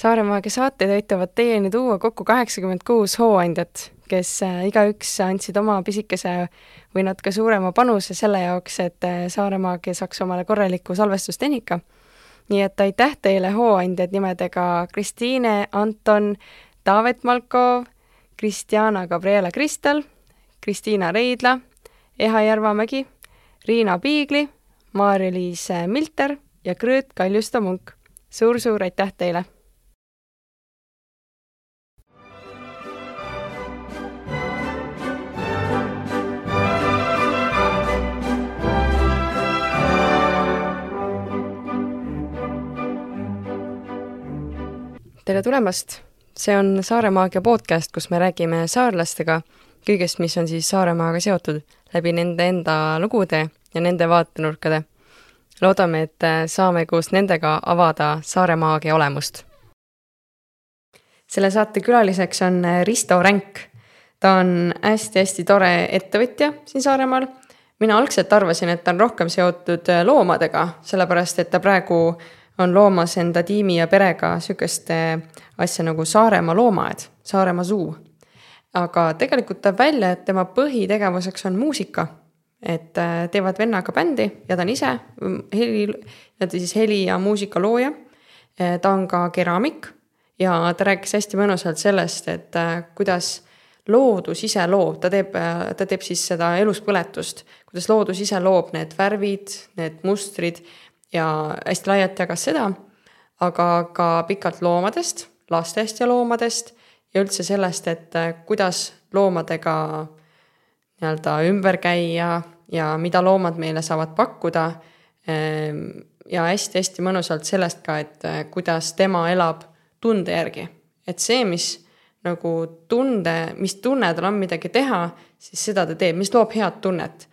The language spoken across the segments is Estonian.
Saaremaaga saateid aitavad teieni tuua kokku kaheksakümmend kuus hooandjat, kes äh, igaüks andsid oma pisikese või natuke suurema panuse selle jaoks, et äh, Saaremaagi saaks omale korraliku salvestustehnika. nii et aitäh teile, hooandjad nimedega Kristiine, Anton, Taavet Malkov, Kristjana Gabriela Kristel, Kristiina Reidla, Eha Järvamägi, Riina Piigli, Maarja-Liis Milter ja Grööt Kaljusta-Munk suur,. suur-suur aitäh teile! Tere tulemast! see on Saaremaagia podcast, kus me räägime saarlastega kõigest, mis on siis Saaremaaga seotud läbi nende enda lugude ja nende vaatenurkade. loodame, et saame koos nendega avada Saaremaagia olemust. selle saate külaliseks on Risto Ränk. ta on hästi-hästi tore ettevõtja siin Saaremaal. mina algselt arvasin, et ta on rohkem seotud loomadega, sellepärast et ta praegu on loomas enda tiimi ja perega sihukest asja nagu Saaremaa loomaaed, Saaremaa Zoo. aga tegelikult tuleb välja, et tema põhitegevuseks on muusika. et äh, teevad vennaga bändi ja ta on ise mm, heli, nii-öelda siis heli ja muusika looja. Äh, ta on ka keraamik ja ta rääkis hästi mõnusalt sellest, et äh, kuidas loodus ise loob, ta teeb, ta teeb siis seda eluspõletust, kuidas loodus ise loob need värvid, need mustrid ja hästi laialt jagas seda, aga ka pikalt loomadest lastest ja loomadest ja üldse sellest, et äh, kuidas loomadega nii-öelda ümber käia ja mida loomad meile saavad pakkuda. Ähm, ja hästi-hästi mõnusalt sellest ka, et äh, kuidas tema elab tunde järgi, et see, mis nagu tunde, mis tunne tal on midagi teha, siis seda ta teeb, mis loob head tunnet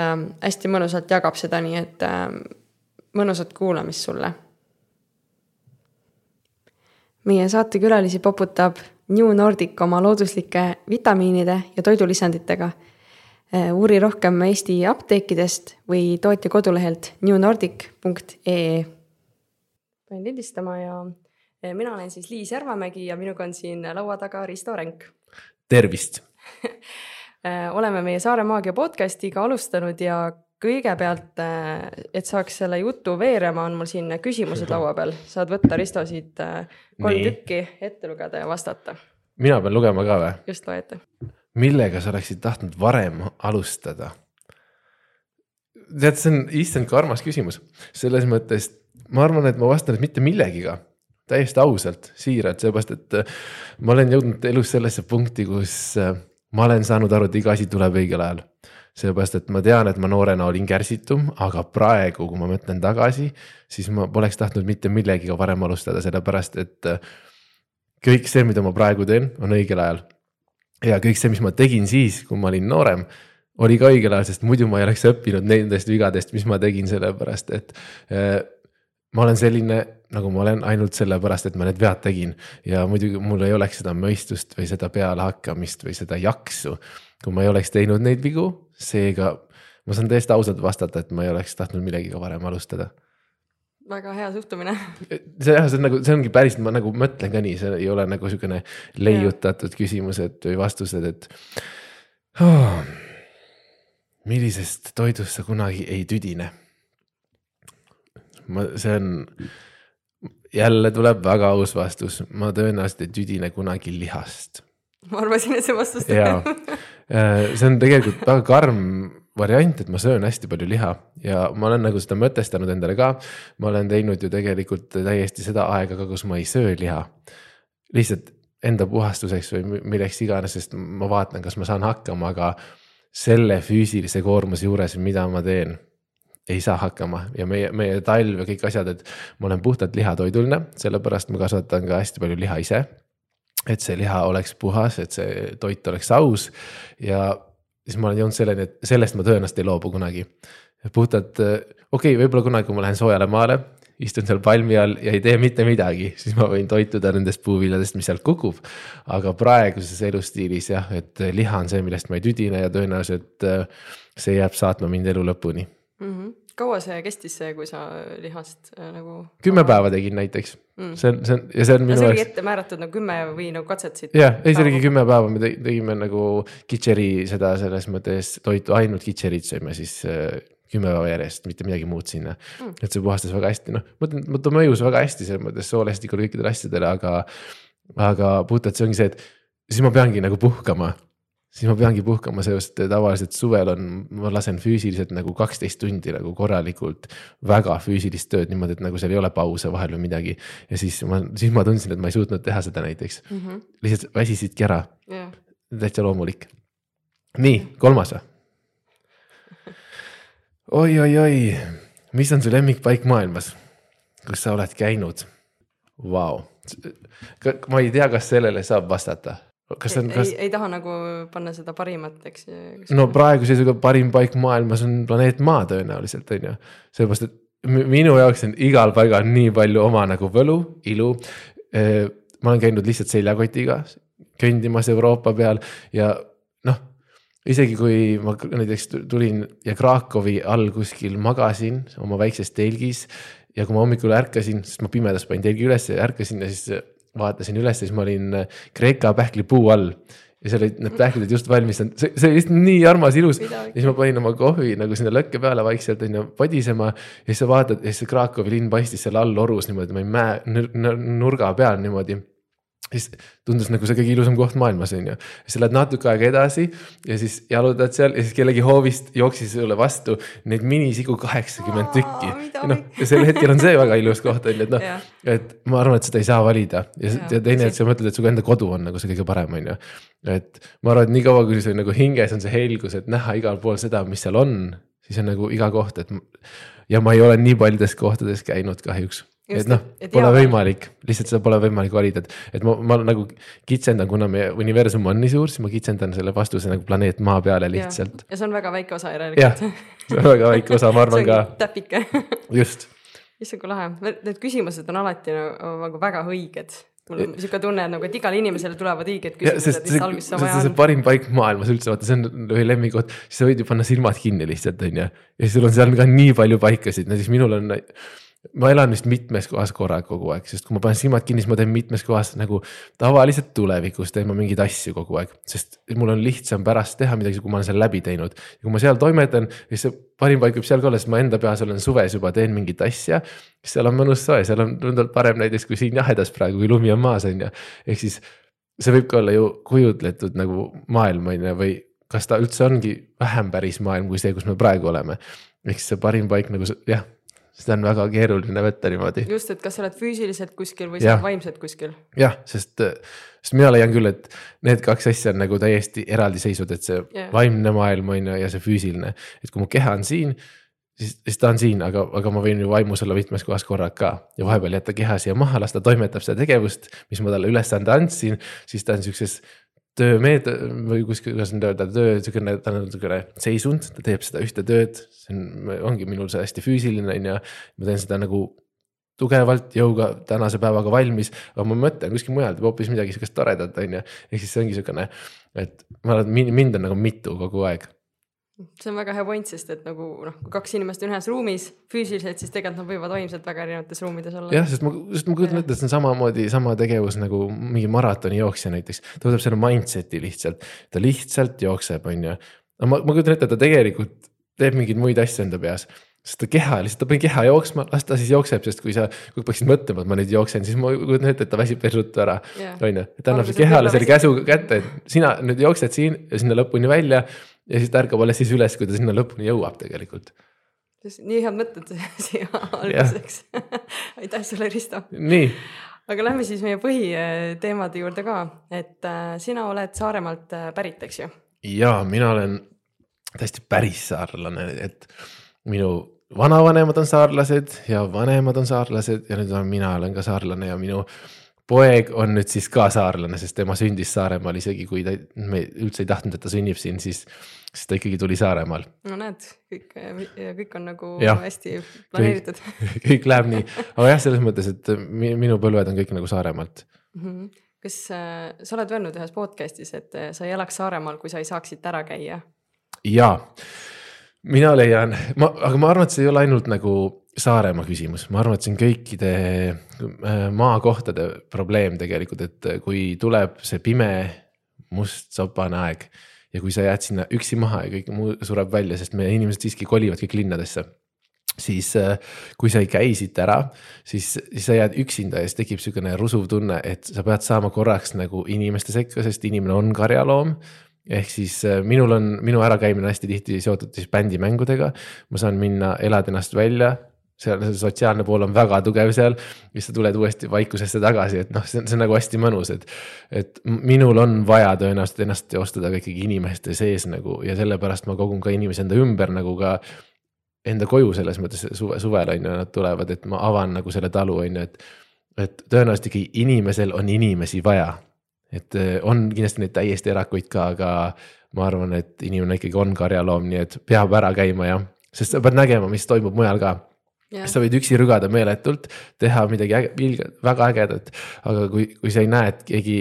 ähm,. hästi mõnusalt jagab seda, nii et ähm, mõnusat kuulamist sulle meie saatekülalisi poputab New Nordic oma looduslike vitamiinide ja toidulisanditega. Äh, uuri rohkem Eesti apteekidest või tootja kodulehelt newnordic.ee. panen lindistama ja äh, mina olen siis Liis Järvamägi ja minuga on siin laua taga Risto Ränk. tervist äh, oleme meie Saare Maagia podcastiga alustanud ja kõigepealt, äh, et saaks selle jutu veerema, on mul siin küsimused laua peal, saad võtta Risto siit äh, kolm Nii. tükki ette lugeda ja vastata. mina pean lugema ka või? just, loe ette. millega sa oleksid tahtnud varem alustada? tead, see on issand kui armas küsimus, selles mõttes ma arvan, et ma vastan, et mitte millegiga täiesti ausalt, siiralt, sellepärast et äh, ma olen jõudnud elus sellesse punkti, kus ma olen saanud aru, et iga asi tuleb õigel ajal sellepärast et ma tean, et ma noorena olin kärsitum, aga praegu, kui ma mõtlen tagasi, siis ma poleks tahtnud mitte millegiga varem alustada, sellepärast et äh, kõik see, mida ma praegu teen, on õigel ajal. ja kõik see, mis ma tegin siis, kui ma olin noorem, oli ka õigel ajal, sest muidu ma ei oleks õppinud nendest vigadest, mis ma tegin, sellepärast et äh, ma olen selline, nagu ma olen ainult sellepärast, et ma need vead tegin ja muidugi mul ei oleks seda mõistust või seda pealehakkamist või seda jaksu kui ma ei oleks teinud neid vigu, seega ma saan täiesti ausalt vastata, et ma ei oleks tahtnud millegagi varem alustada. väga hea suhtumine. see jah, see on nagu, see ongi päris, ma nagu mõtlen ka nii, see ei ole nagu sihukene leiutatud küsimused või vastused, et oh,. millisest toidust sa kunagi ei tüdine? ma, see on, jälle tuleb väga aus vastus, ma tõenäoliselt ei tüdine kunagi lihast ma arvasin, et see vastus tuleb. Äh, see on tegelikult väga karm variant, et ma söön hästi palju liha ja ma olen nagu seda mõtestanud endale ka. ma olen teinud ju tegelikult täiesti seda aega ka, kus ma ei söö liha. lihtsalt enda puhastuseks või milleks iganes, sest ma vaatan, kas ma saan hakkama, aga selle füüsilise koormuse juures, mida ma teen, ei saa hakkama ja meie, meie talv ja kõik asjad, et ma olen puhtalt lihatoiduline, sellepärast ma kasvatan ka hästi palju liha ise et see liha oleks puhas, et see toit oleks aus ja siis ma olen jõudnud selleni, et sellest ma tõenäoliselt ei loobu kunagi. puhtalt okei okay,, võib-olla kunagi, kui ma lähen soojale maale, istun seal palmi all ja ei tee mitte midagi, siis ma võin toituda nendest puuviljadest, mis sealt kukub. aga praeguses elustiilis jah, et liha on see, millest ma ei tüdine ja tõenäoliselt see jääb saatma mind elu lõpuni mm. -hmm. Kaua see kestis see, kui sa lihast äh, nagu? kümme päeva tegin näiteks Mm. see on, see on ja see on minu see oligi jaoks, ette määratud nagu kümme või nagu katsetasid? jah, ei see oligi kümme päeva, me tegi- tegime nagu kitšeri seda selles mõttes toitu, ainult kitšerit sõime siis äh, kümme päeva järjest, mitte midagi muud sinna mm.. et see puhastas väga hästi, noh, ma ütlen, ta mõjus väga hästi selles mõttes soolestikule kõikidele asjadele, aga, aga puhtalt see ongi see, et siis ma peangi nagu puhkama siis ma peangi puhkama, sest tavaliselt suvel on, ma lasen füüsiliselt nagu kaksteist tundi nagu korralikult väga füüsilist tööd niimoodi, et nagu seal ei ole pause vahel või midagi. ja siis ma, siis ma tundsin, et ma ei suutnud teha seda näiteks, Mhm. lihtsalt väsisidki ära, jah, täitsa loomulik. nii, kolmas või? oi-oi-oi, mis on su lemmikpaik maailmas, kus sa oled käinud? Vau, ma ei tea, kas sellele saab vastata. Kas see on, kas ei, taha nagu panna seda parimat, eks. no praeguse seisuga parim paik maailmas on planeet Maa tõenäoliselt on ju, sellepärast et mi- minu jaoks on igal paigal nii palju oma nagu võlu, ilu. ma olen käinud lihtsalt seljakotiga kõndimas Euroopa peal ja noh, isegi kui ma näiteks tu- tulin ja Krakowi all kuskil magasin oma väikses telgis ja kui ma hommikul ärkasin, sest ma pimedas panin telgi üles ja ärkasin ja siis vaatasin üles, siis ma olin äh, Kreeka pähklipuu all. Ja seal olid need pähklid just valmis saanud, see, see oli lihtsalt nii armas, ilus. ja siis ma panin oma kohvi nagu sinna lõkke peale vaikselt onju padisema. Ja siis sa vaatad ja siis see Krakowi linn paistis seal all orus niimoodi, ma ei mäe nurga peal niimoodi siis tundus nagu see kõige ilusam koht maailmas on ju, siis lähed natuke aega edasi ja siis jalutad seal ja siis kellegi hoovist jooksis sulle vastu neid minisigu kaheksakümmend tükki. noh, ja sel hetkel on see väga ilus koht on ju, et noh et ma arvan, et seda ei saa valida. Ja, ja teine, et sa mõtled, et su enda kodu on nagu see kõige parem, on ju. et ma arvan, et niikaua, kui sul nagu hinges on see helgus, et näha igal pool seda, mis seal on, siis on nagu iga koht, et ja ma ei ole nii paljudes kohtades käinud kahjuks. Et noh pole hea- võimalik, lihtsalt seda pole võimalik valida, et, et ma, ma nagu kitsendan, kuna meie universum on nii suur, siis ma kitsendan selle vastuse nagu planeet Maa peale lihtsalt. ja see on väga väike osa jah järelikult., see on väga väike osa, ma arvan ka, täpike just issand, kui lahe, need küsimused on alati nagu, väga õiged. mul on sihuke tunne, nagu, et igale inimesele tulevad õiged küsimused, mis alguses on vaja see on. parim paik maailmas üldse, vaata, see on ühe lemmikoht, siis sa võid ju panna silmad kinni lihtsalt, on ju. ja siis sul on seal ka nii palju paikasid, näiteks minul on, ma elan vist mitmes kohas korraga kogu aeg, sest kui ma panen silmad kinni, siis ma teen mitmes kohas nagu tavaliselt tulevikus teen ma mingeid asju kogu aeg, sest mul on lihtsam pärast teha midagi, kui ma olen seal läbi teinud. ja kui ma seal toimetan, siis see parim paik võib seal ka olla, sest ma enda peas olen suves juba teen mingit asja. seal on mõnus soe, seal on tunduvalt parem näiteks kui siin jahedas praegu, kui lumi on maas, on ju. ehk siis see võib ka olla ju kujutletud nagu maailm on ju, või kas ta üldse ongi vähem päris maailm kui see, kus me praegu oleme. ehk siis see parim paik nagu jah, seda on väga keeruline võtta niimoodi. just, et kas sa oled füüsiliselt kuskil või sa oled vaimselt kuskil. jah, sest, sest mina leian küll, et need kaks asja on nagu täiesti eraldiseisvad, et see Jah. vaimne maailm on ju ja see füüsiline. et kui mu keha on siin, siis, siis ta on siin, aga, aga ma võin ju vaimus olla mitmes kohas korraga ka ja vahepeal jätta keha siia maha, las ta toimetab seda tegevust, mis ma talle ülesande andsin, siis ta on siukses töömeed- või kuskil, kuidas nüüd öelda, töö siukene, ta on siukene seisund, ta teeb seda ühte tööd, see on, ongi minul see hästi füüsiline on ju. ma teen seda nagu tugevalt jõuga tänase päevaga valmis, aga mu mõte on kuskil mujal, teeb hoopis midagi sihukest toredat, on ju. ehk siis see ongi siukene, et ma arvan, et mind on nagu mitu kogu aeg. See on väga hea point, sest et nagu noh, kui kaks inimest on ühes ruumis füüsiliselt, siis tegelikult nad võivad vaimselt väga erinevates ruumides olla. jah, sest ma, sest ma kujutan ette, et see on samamoodi sama tegevus nagu mingi maratonijooksja näiteks. ta võtab selle mindset'i lihtsalt, ta lihtsalt jookseb, on ju. aga ma, ma kujutan ette, et ta tegelikult teeb mingeid muid asju enda peas sest ta keha lihtsalt, ta pani keha jooksma, las ta siis jookseb, sest kui sa, kui peaksid mõtlema, et ma nüüd jooksen, siis ma kujutan ette, et ta väsib päris ruttu ära Jah. on ju, et ta annab kehale selle käsu kätte, et sina nüüd jooksed siin ja sinna lõpuni välja ja siis ta ärkab alles siis üles, kui ta sinna lõpuni jõuab tegelikult. nii head mõtted siia alguseks. aitäh sulle, Risto. nii, aga lähme siis meie põhiteemade juurde ka, et äh, sina oled Saaremaalt äh, pärit, eks ju? ja mina olen täiesti päris saarlane, et minu vanavanemad on saarlased ja vanemad on saarlased ja nüüd olen mina olen ka saarlane ja minu poeg on nüüd siis ka saarlane, sest tema sündis Saaremaal, isegi kui ta, me üldse ei tahtnud, et ta sünnib siin, siis, siis ta ikkagi tuli Saaremaal. no näed, kõik, kõik on nagu Jah. hästi planeeritud. kõik läheb nii, aga jah, selles mõttes, et mi- minu põlved on kõik nagu Saaremaalt. kas äh, sa oled öelnud ühes podcast'is, et äh, sa ei elaks Saaremaal, kui sa ei saaks siit ära käia? jaa, mina leian, ma, aga ma arvan, et see ei ole ainult nagu Saaremaa küsimus, ma arvan, et see on kõikide äh, maakohtade probleem tegelikult, et kui tuleb see pime must sopane aeg ja kui sa jääd sinna üksi maha ja kõik muu sureb välja, sest meie inimesed siiski kolivad kõik linnadesse siis äh, kui sa ei käi siit ära, siis, siis sa jääd üksinda ja siis tekib sihukene rusuv tunne, et sa pead saama korraks nagu inimeste sekka, sest inimene on karjaloom. ehk siis äh, minul on, minu ärakäimine hästi tihti seotud siis bändimängudega, ma saan minna, elada ennast välja seal see sotsiaalne pool on väga tugev seal, siis sa tuled uuesti vaikusesse tagasi, et noh, see on, see on nagu hästi mõnus, et. et minul on vaja tõenäoliselt ennast teostada ka ikkagi inimeste sees nagu ja sellepärast ma kogun ka inimesi enda ümber nagu ka. Enda koju selles mõttes suve, suvel on ju, nad tulevad, et ma avan nagu selle talu on ju, et. et tõenäoliselt ikkagi inimesel on inimesi vaja. et eh, on kindlasti neid täiesti erakuid ka, aga ma arvan, et inimene ikkagi on karjaloom, nii et peab ära käima jah, sest sa pead nägema, mis toimub mujal ka sa võid üksi rügada meeletult, teha midagi äge, väga ägedat, aga kui, kui sa ei näe, et keegi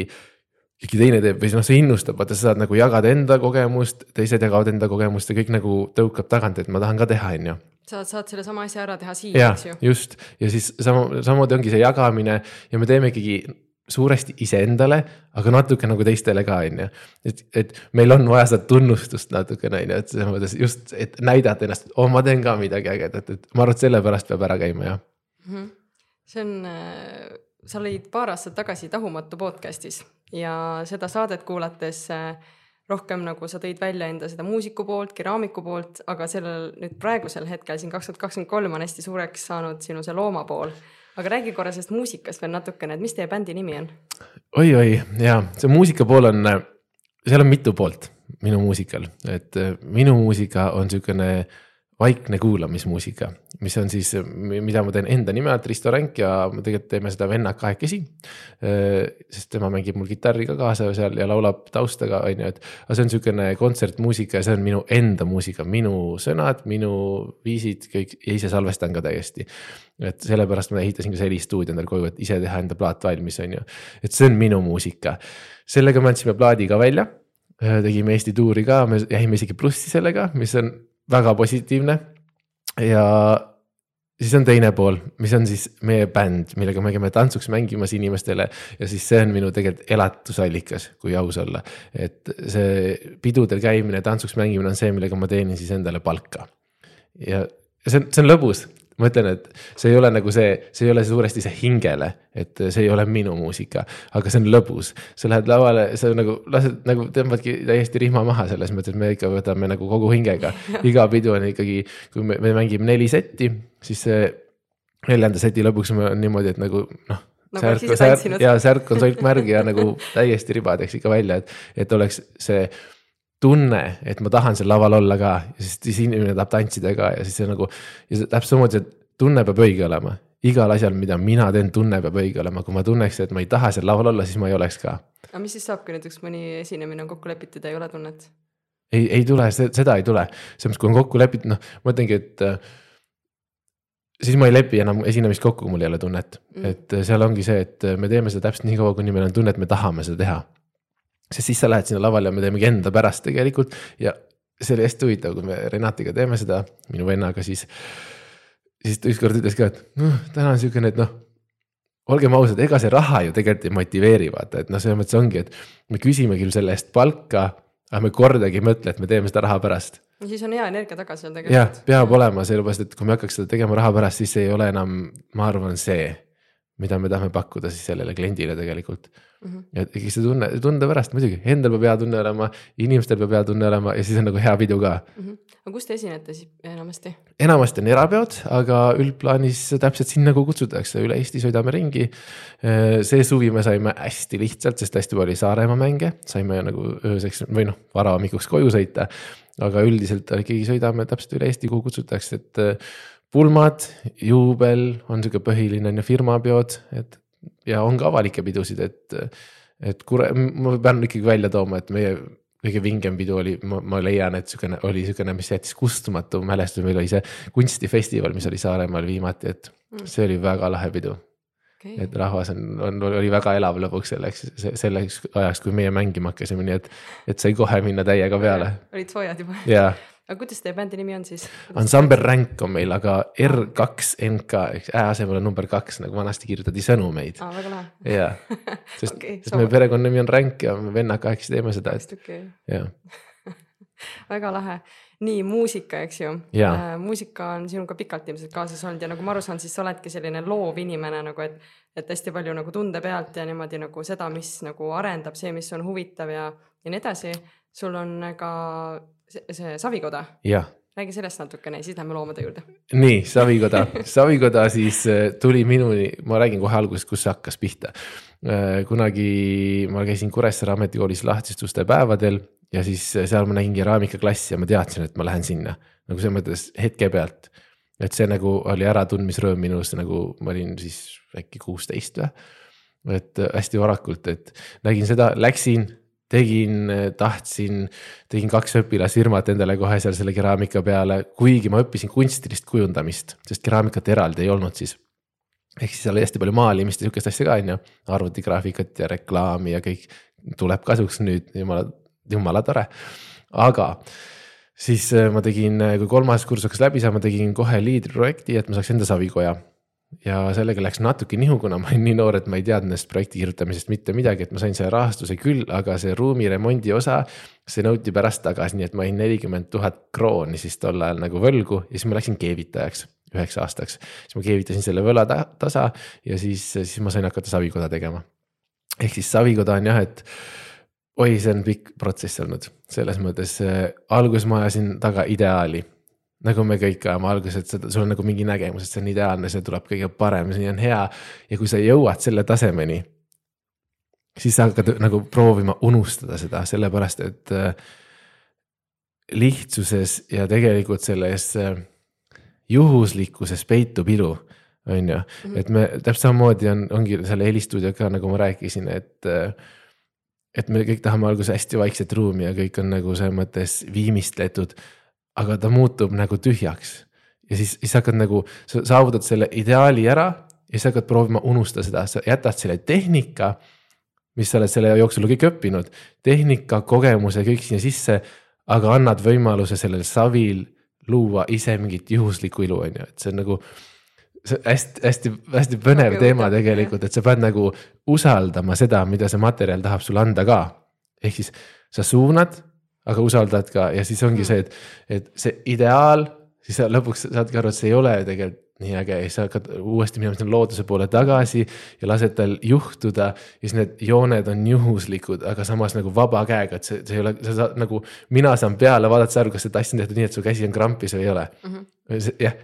keegi teine teeb või noh, see innustab, vaata, sa saad nagu jagada enda kogemust, teised jagavad enda kogemust ja kõik nagu tõukab tagant, et ma tahan ka teha, on ju. sa saad sellesama asja ära teha siin, eks ju. just ja siis sama, samamoodi ongi see jagamine ja me teeme ikkagi suuresti iseendale, aga natuke nagu teistele ka, on ju. et, et meil on vaja seda tunnustust natukene, on ju, et selles mõttes just, et näidata ennast, oh, ma teen ka midagi ägedat, et ma arvan, et sellepärast peab ära käima, jah. -hmm. see on, äh, sa olid paar aastat tagasi Tahumatu podcast'is ja seda saadet kuulates äh, rohkem nagu sa tõid välja enda seda muusiku poolt, keraamiku poolt, aga sellel nüüd praegusel hetkel siin kaks tuhat kakskümmend kolm on hästi suureks saanud sinu see looma pool aga räägi korra sellest muusikast veel natukene, et mis teie bändi nimi on oi,? oi-oi ja see muusika pool on, seal on mitu poolt minu muusikal, et minu muusika on sihukene vaikne kuulamismuusika, mis on siis, mida ma teen enda nime alt, Risto Ränk ja me tegelikult teeme seda vennad kahekesi. sest tema mängib mul kitarri ka kaasa seal ja laulab taustaga, on ju, et. aga see on sihukene kontsertmuusika ja see on minu enda muusika, minu sõnad, minu viisid, kõik ja ise salvestan ka täiesti. et sellepärast ma ehitasin ka see helistuudio endale koju, et ise teha enda plaat valmis, on ju, et see on minu muusika. sellega me andsime plaadi ka välja tegime Eesti tuuri ka, me jäime isegi plussi sellega, mis on väga positiivne. ja siis on teine pool, mis on siis meie bänd, millega me käime tantsuks mängimas inimestele ja siis see on minu tegelikult elatusallikas, kui aus olla. et see pidudel käimine, tantsuks mängimine on see, millega ma teenin siis endale palka. ja see on, see on lõbus, ma ütlen, et see ei ole nagu see, see ei ole suuresti see hingele, et see ei ole minu muusika, aga see on lõbus. sa lähed lavale, sa nagu lased nagu tõmbadki täiesti rihma maha selles mõttes, et me ikka võtame nagu kogu hingega. iga pidu on ikkagi, kui me, me mängime neli setti, siis see neljanda seti lõpuks on niimoodi, et nagu noh nagu särk, särk, ja särk on solkmärg ja nagu täiesti riba teeks ikka välja, et, et oleks see tunne, et ma tahan seal laval olla ka ja siis, siis inimene tahab tantsida ka ja siis see nagu. ja see täpselt samamoodi, see tunne peab õige olema, igal asjal, mida mina teen, tunne peab õige olema, kui ma tunneks, et ma ei taha seal laval olla, siis ma ei oleks ka. aga mis siis saab, kui näiteks mõni esinemine on kokku lepitud ja ei ole tunnet? ei, ei tule, seda ei tule, selles mõttes, kui on kokku lepitud, noh, ma ütlengi, et äh, siis ma ei lepi enam esinemist kokku, kui mul ei ole tunnet mm., et seal ongi see, et me teeme seda täpselt nii kaua, kuni meil on tunne, et me tahame seda teha sest siis sa lähed sinna lavale ja me teemegi enda pärast tegelikult ja see oli hästi huvitav, kui me Renatiga teeme seda, minu vennaga, siis. siis ta ükskord ütles ka, et noh, täna on siukene, et noh. olgem ausad, ega see raha ju tegelikult ei motiveeri, vaata, et noh, selles mõttes ongi, et me küsime küll selle eest palka, aga me kordagi ei mõtle, et me teeme seda raha pärast. ja siis on hea energia taga seal tegelikult. jah, peab olema, sellepärast et kui me hakkaks seda tegema raha pärast, siis ei ole enam, ma arvan, see, mida me tahame pakkuda siis sellele kliendile tegelikult mm. -hmm. ja ikkagi see tunne, tunde pärast muidugi, endal peab hea tunne olema, inimestel peab hea tunne olema ja siis on nagu hea pidu ka mm. -hmm. aga kus te esinete siis enamasti? enamasti on erapeod, aga üldplaanis täpselt sinna, kuhu kutsutakse, üle Eesti sõidame ringi. see suvi me saime hästi lihtsalt, sest hästi palju oli Saaremaa mänge, saime nagu ööseks või noh, varahommikuks koju sõita. aga üldiselt ikkagi sõidame täpselt üle Eesti, kuhu kutsutakse, et pulmad, juubel on sihuke põhiline on ju firmapeod, et ja on ka avalikke pidusid, et, et kure, ma pean ikkagi välja tooma, et meie kõige vingem pidu oli, ma, ma leian, et sihukene oli sihukene, mis jättis kustumatu mälestus, meil oli see kunstifestival, mis oli Saaremaal viimati, et mm. see oli väga lahe pidu okay.. et rahvas on, on, oli väga elav lõpuks selleks, selleks ajaks, kui meie mängima hakkasime, nii et, et sai kohe minna täiega peale. olid soojad juba jaa, aga kuidas teie bändi nimi on siis? ansambel Ränk on meil, aga R2NK ehk Ä asemel on number kaks, nagu vanasti kirjutati sõnumeid. aa, väga lahe. jaa, sest Okei, sest meie perekonnanimi on Ränk ja me vennaga kahekesi teeme seda, et okei jah. väga lahe. nii muusika, eks ju. Jaa. muusika on sinuga pikalt ilmselt kaasas olnud ja nagu ma aru saan, siis sa oledki selline loov inimene nagu, et, et hästi palju nagu tunde pealt ja niimoodi nagu seda, mis nagu arendab, see, mis on huvitav ja, ja nii edasi. sul on ka see, Savikoda, räägi sellest natukene ja siis lähme loomade juurde. nii Savikoda, Savikoda siis äh, tuli minuni, ma räägin kohe alguses, kus see hakkas pihta. kunagi ma käisin Kuressaare ametikoolis lahtiste uste päevadel ja siis seal ma nägin keraamikaklassi ja ma teadsin, et ma lähen sinna nagu selles mõttes hetke pealt. et see nagu oli äratundmisrõõm minus nagu ma olin siis äkki kuusteist või. et äh, hästi varakult, et nägin seda, läksin, tegin, tahtsin, tegin kaks õpilasfirmat endale kohe seal selle keraamika peale, kuigi ma õppisin kunstilist kujundamist, sest keraamikat eraldi ei olnud siis ehk siis seal oli hästi palju maalimist ja sihukest asja ka on ju, arvutigraafikat ja reklaami ja kõik tuleb kasuks nüüd, jumala, jumala tore. aga siis äh, ma tegin, kui kolmas kursus hakkas läbi saama, tegin kohe liidriprojekti, et ma saaks enda savikoja. Ja sellega läks natuke nihu, kuna ma olin nii noor, et ma ei teadnud sellest projekti kirjutamisest mitte midagi, et ma sain selle rahastuse küll, aga see ruumi remondi osa. see nõuti pärast tagasi, nii et ma olin nelikümmend tuhat krooni siis tol ajal nagu võlgu ja siis ma läksin keevitajaks üheks aastaks. siis ma keevitasin selle võla ta tasa ja siis, siis ma sain hakata savikoda tegema. ehk siis savikoda on jah, et oi, see on pikk protsess olnud, selles mõttes äh, alguses ma ajasin taga ideaali. Nagu me kõik ajame alguses, et sul on nagu mingi nägemus, et see on ideaalne, see tuleb kõige parem, see on hea. ja kui sa jõuad selle tasemeni, siis sa hakkad nagu proovima unustada seda, sellepärast et äh, lihtsuses ja tegelikult selles äh, juhuslikkuses peitub ilu, on ju, et me täpselt samamoodi on, ongi selle helistuudioga, nagu ma rääkisin, et äh, et me kõik tahame alguses hästi vaikset ruumi ja kõik on nagu selles mõttes viimistletud. Aga ta muutub nagu tühjaks ja siis, siis hakkad nagu, sa saavutad selle ideaali ära ja siis hakkad proovima unustada seda, sa jätad selle tehnika. mis sa oled selle jooksul kõik õppinud, tehnika, kogemuse, kõik sinna sisse, aga annad võimaluse sellel savil luua ise mingit juhuslikku ilu, on ju, et see on nagu see hästi-hästi-hästi põnev Väga teema tegelikult, et sa pead nagu usaldama seda, mida see materjal tahab sulle anda ka. ehk siis sa suunad, aga usaldad ka. Ja siis ongi see, et, et see ideaal, siis sa lõpuks saadki aru, et see ei ole tegelikult nii äge ja siis sa hakkad uuesti minema sinna looduse poole tagasi ja lased tal juhtuda. ja siis need jooned on juhuslikud, aga samas nagu vaba käega, et see, see ei ole, sa saad nagu, mina saan peale vaadata, aru, kas see tass on tehtud nii, et su käsi on krampis või ei ole mm. -hmm.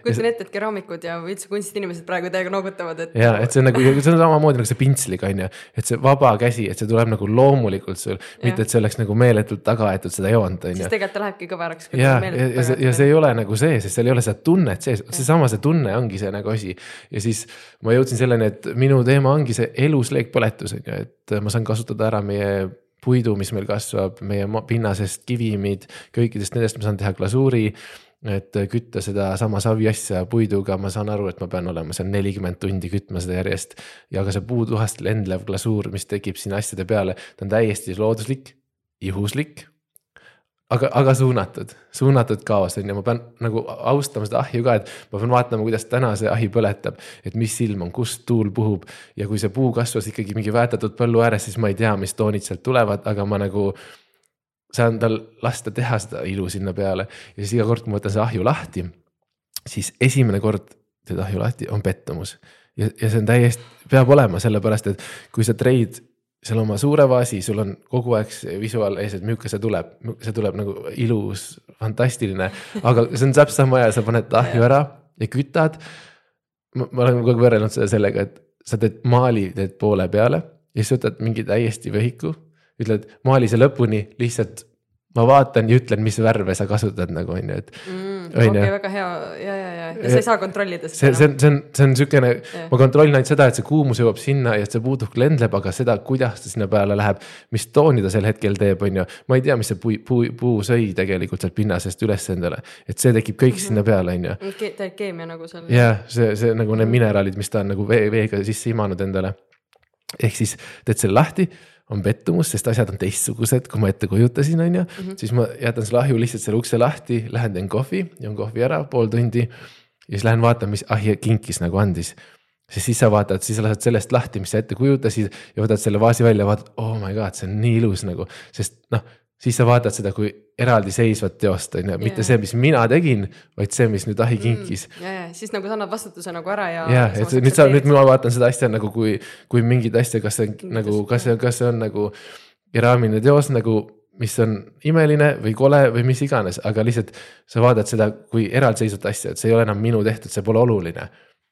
kujutan ette, et keraamikud ja üldse kunstinimesed praegu täiega noogutavad, et. ja et see on nagu, see on samamoodi nagu see pintsliga on ju, et see vaba käsi, et see tuleb nagu loomulikult sul, mitte et see oleks nagu meeletult taga aetud seda joont on siis ju. tegelikult ta lähebki kõveraks. ja, ja, ja see ei ole nagu see, sest seal ei ole seda tunnet sees, seesama see tunne ongi see nagu asi. ja siis ma jõudsin selleni, et minu teema ongi see elus leekpõletus on ju, et ma saan kasutada ära meie puidu, mis meil kasvab, meie pinnasest kivimid, kõikidest nendest ma saan teha glasuuri et kütta sedasama saviasja puiduga, ma saan aru, et ma pean olema seal nelikümmend tundi kütma seda järjest. ja ka see puutuhast lendlev glasuur, mis tekib siin asjade peale, ta on täiesti looduslik, juhuslik. Aga, aga suunatud, suunatud kaos on ju, ma pean nagu austama seda ahju ka, et ma pean vaatama, kuidas täna see ahi põletab. et mis ilm on, kust tuul puhub ja kui see puu kasvas ikkagi mingi väetatud põllu ääres, siis ma ei tea, mis toonid sealt tulevad, aga ma nagu saan tal lasta teha seda ilu sinna peale ja siis iga kord, kui ma võtan selle ahju lahti, siis esimene kord teed ahju lahti, on pettumus. ja, ja see on täiesti, peab olema, sellepärast et kui sa treid seal oma suure vaasi, sul on kogu aeg see visuaal ees, et milline see tuleb, see tuleb nagu ilus, fantastiline, aga see on täpselt sama ja sa paned ahju ära ja kütad. ma, olen kogu aeg võrrelnud seda sellega, et sa teed maali, teed poole peale ja siis võtad mingi täiesti vehiku ütled maali see lõpuni, lihtsalt ma vaatan ja ütlen, mis värve sa kasutad nagu on ju, et mm, okei, väga hea ja, ja, ja, ja sa ei saa kontrollida see, see on, see on, see on siukene, Jah. ma kontrollin ainult seda, et see kuumus jõuab sinna ja et see puuduk lendleb, aga seda, kuidas ta sinna peale läheb, mis tooni ta sel hetkel teeb, on ju. ma ei tea, mis see puu, puu, puu sõi tegelikult sealt pinnasest üles endale, et see tekib kõik mm -hmm. sinna peale, on ju. Ta keemia nagu seal. jah, see, see nagu need mineraalid, mis ta on nagu vee, veega sisse imanud endale. ehk siis teed selle lahti, on pettumus, sest asjad on teistsugused, kui ma ette kujutasin, on ju. siis ma jätan selle ahju lihtsalt selle ukse lahti, lähen teen kohvi, joon kohvi ära pool tundi. ja siis lähen vaatan, mis ahi kinkis nagu andis sest siis sa vaatad, siis sa lased sellest lahti, mis sa ette kujutasid ja võtad selle vaasi välja ja vaatad, oh my god, see on nii ilus nagu, sest noh siis sa vaatad seda kui eraldiseisvat teost, on ju, mitte see, mis mina tegin, vaid see, mis nüüd ahi mm, kinkis. Mm,. ja, ja siis nagu sa annad vastutuse nagu ära ja. ja, et nüüd sa, nüüd ma vaatan seda asja nagu kui, kui mingit asja, kas see on Kingitus, nagu, kas see, kas see on nagu keraamiline teos nagu, mis on imeline või kole või mis iganes, aga lihtsalt sa vaatad seda kui eraldiseisvat asja, et see ei ole enam minu tehtud, see pole oluline.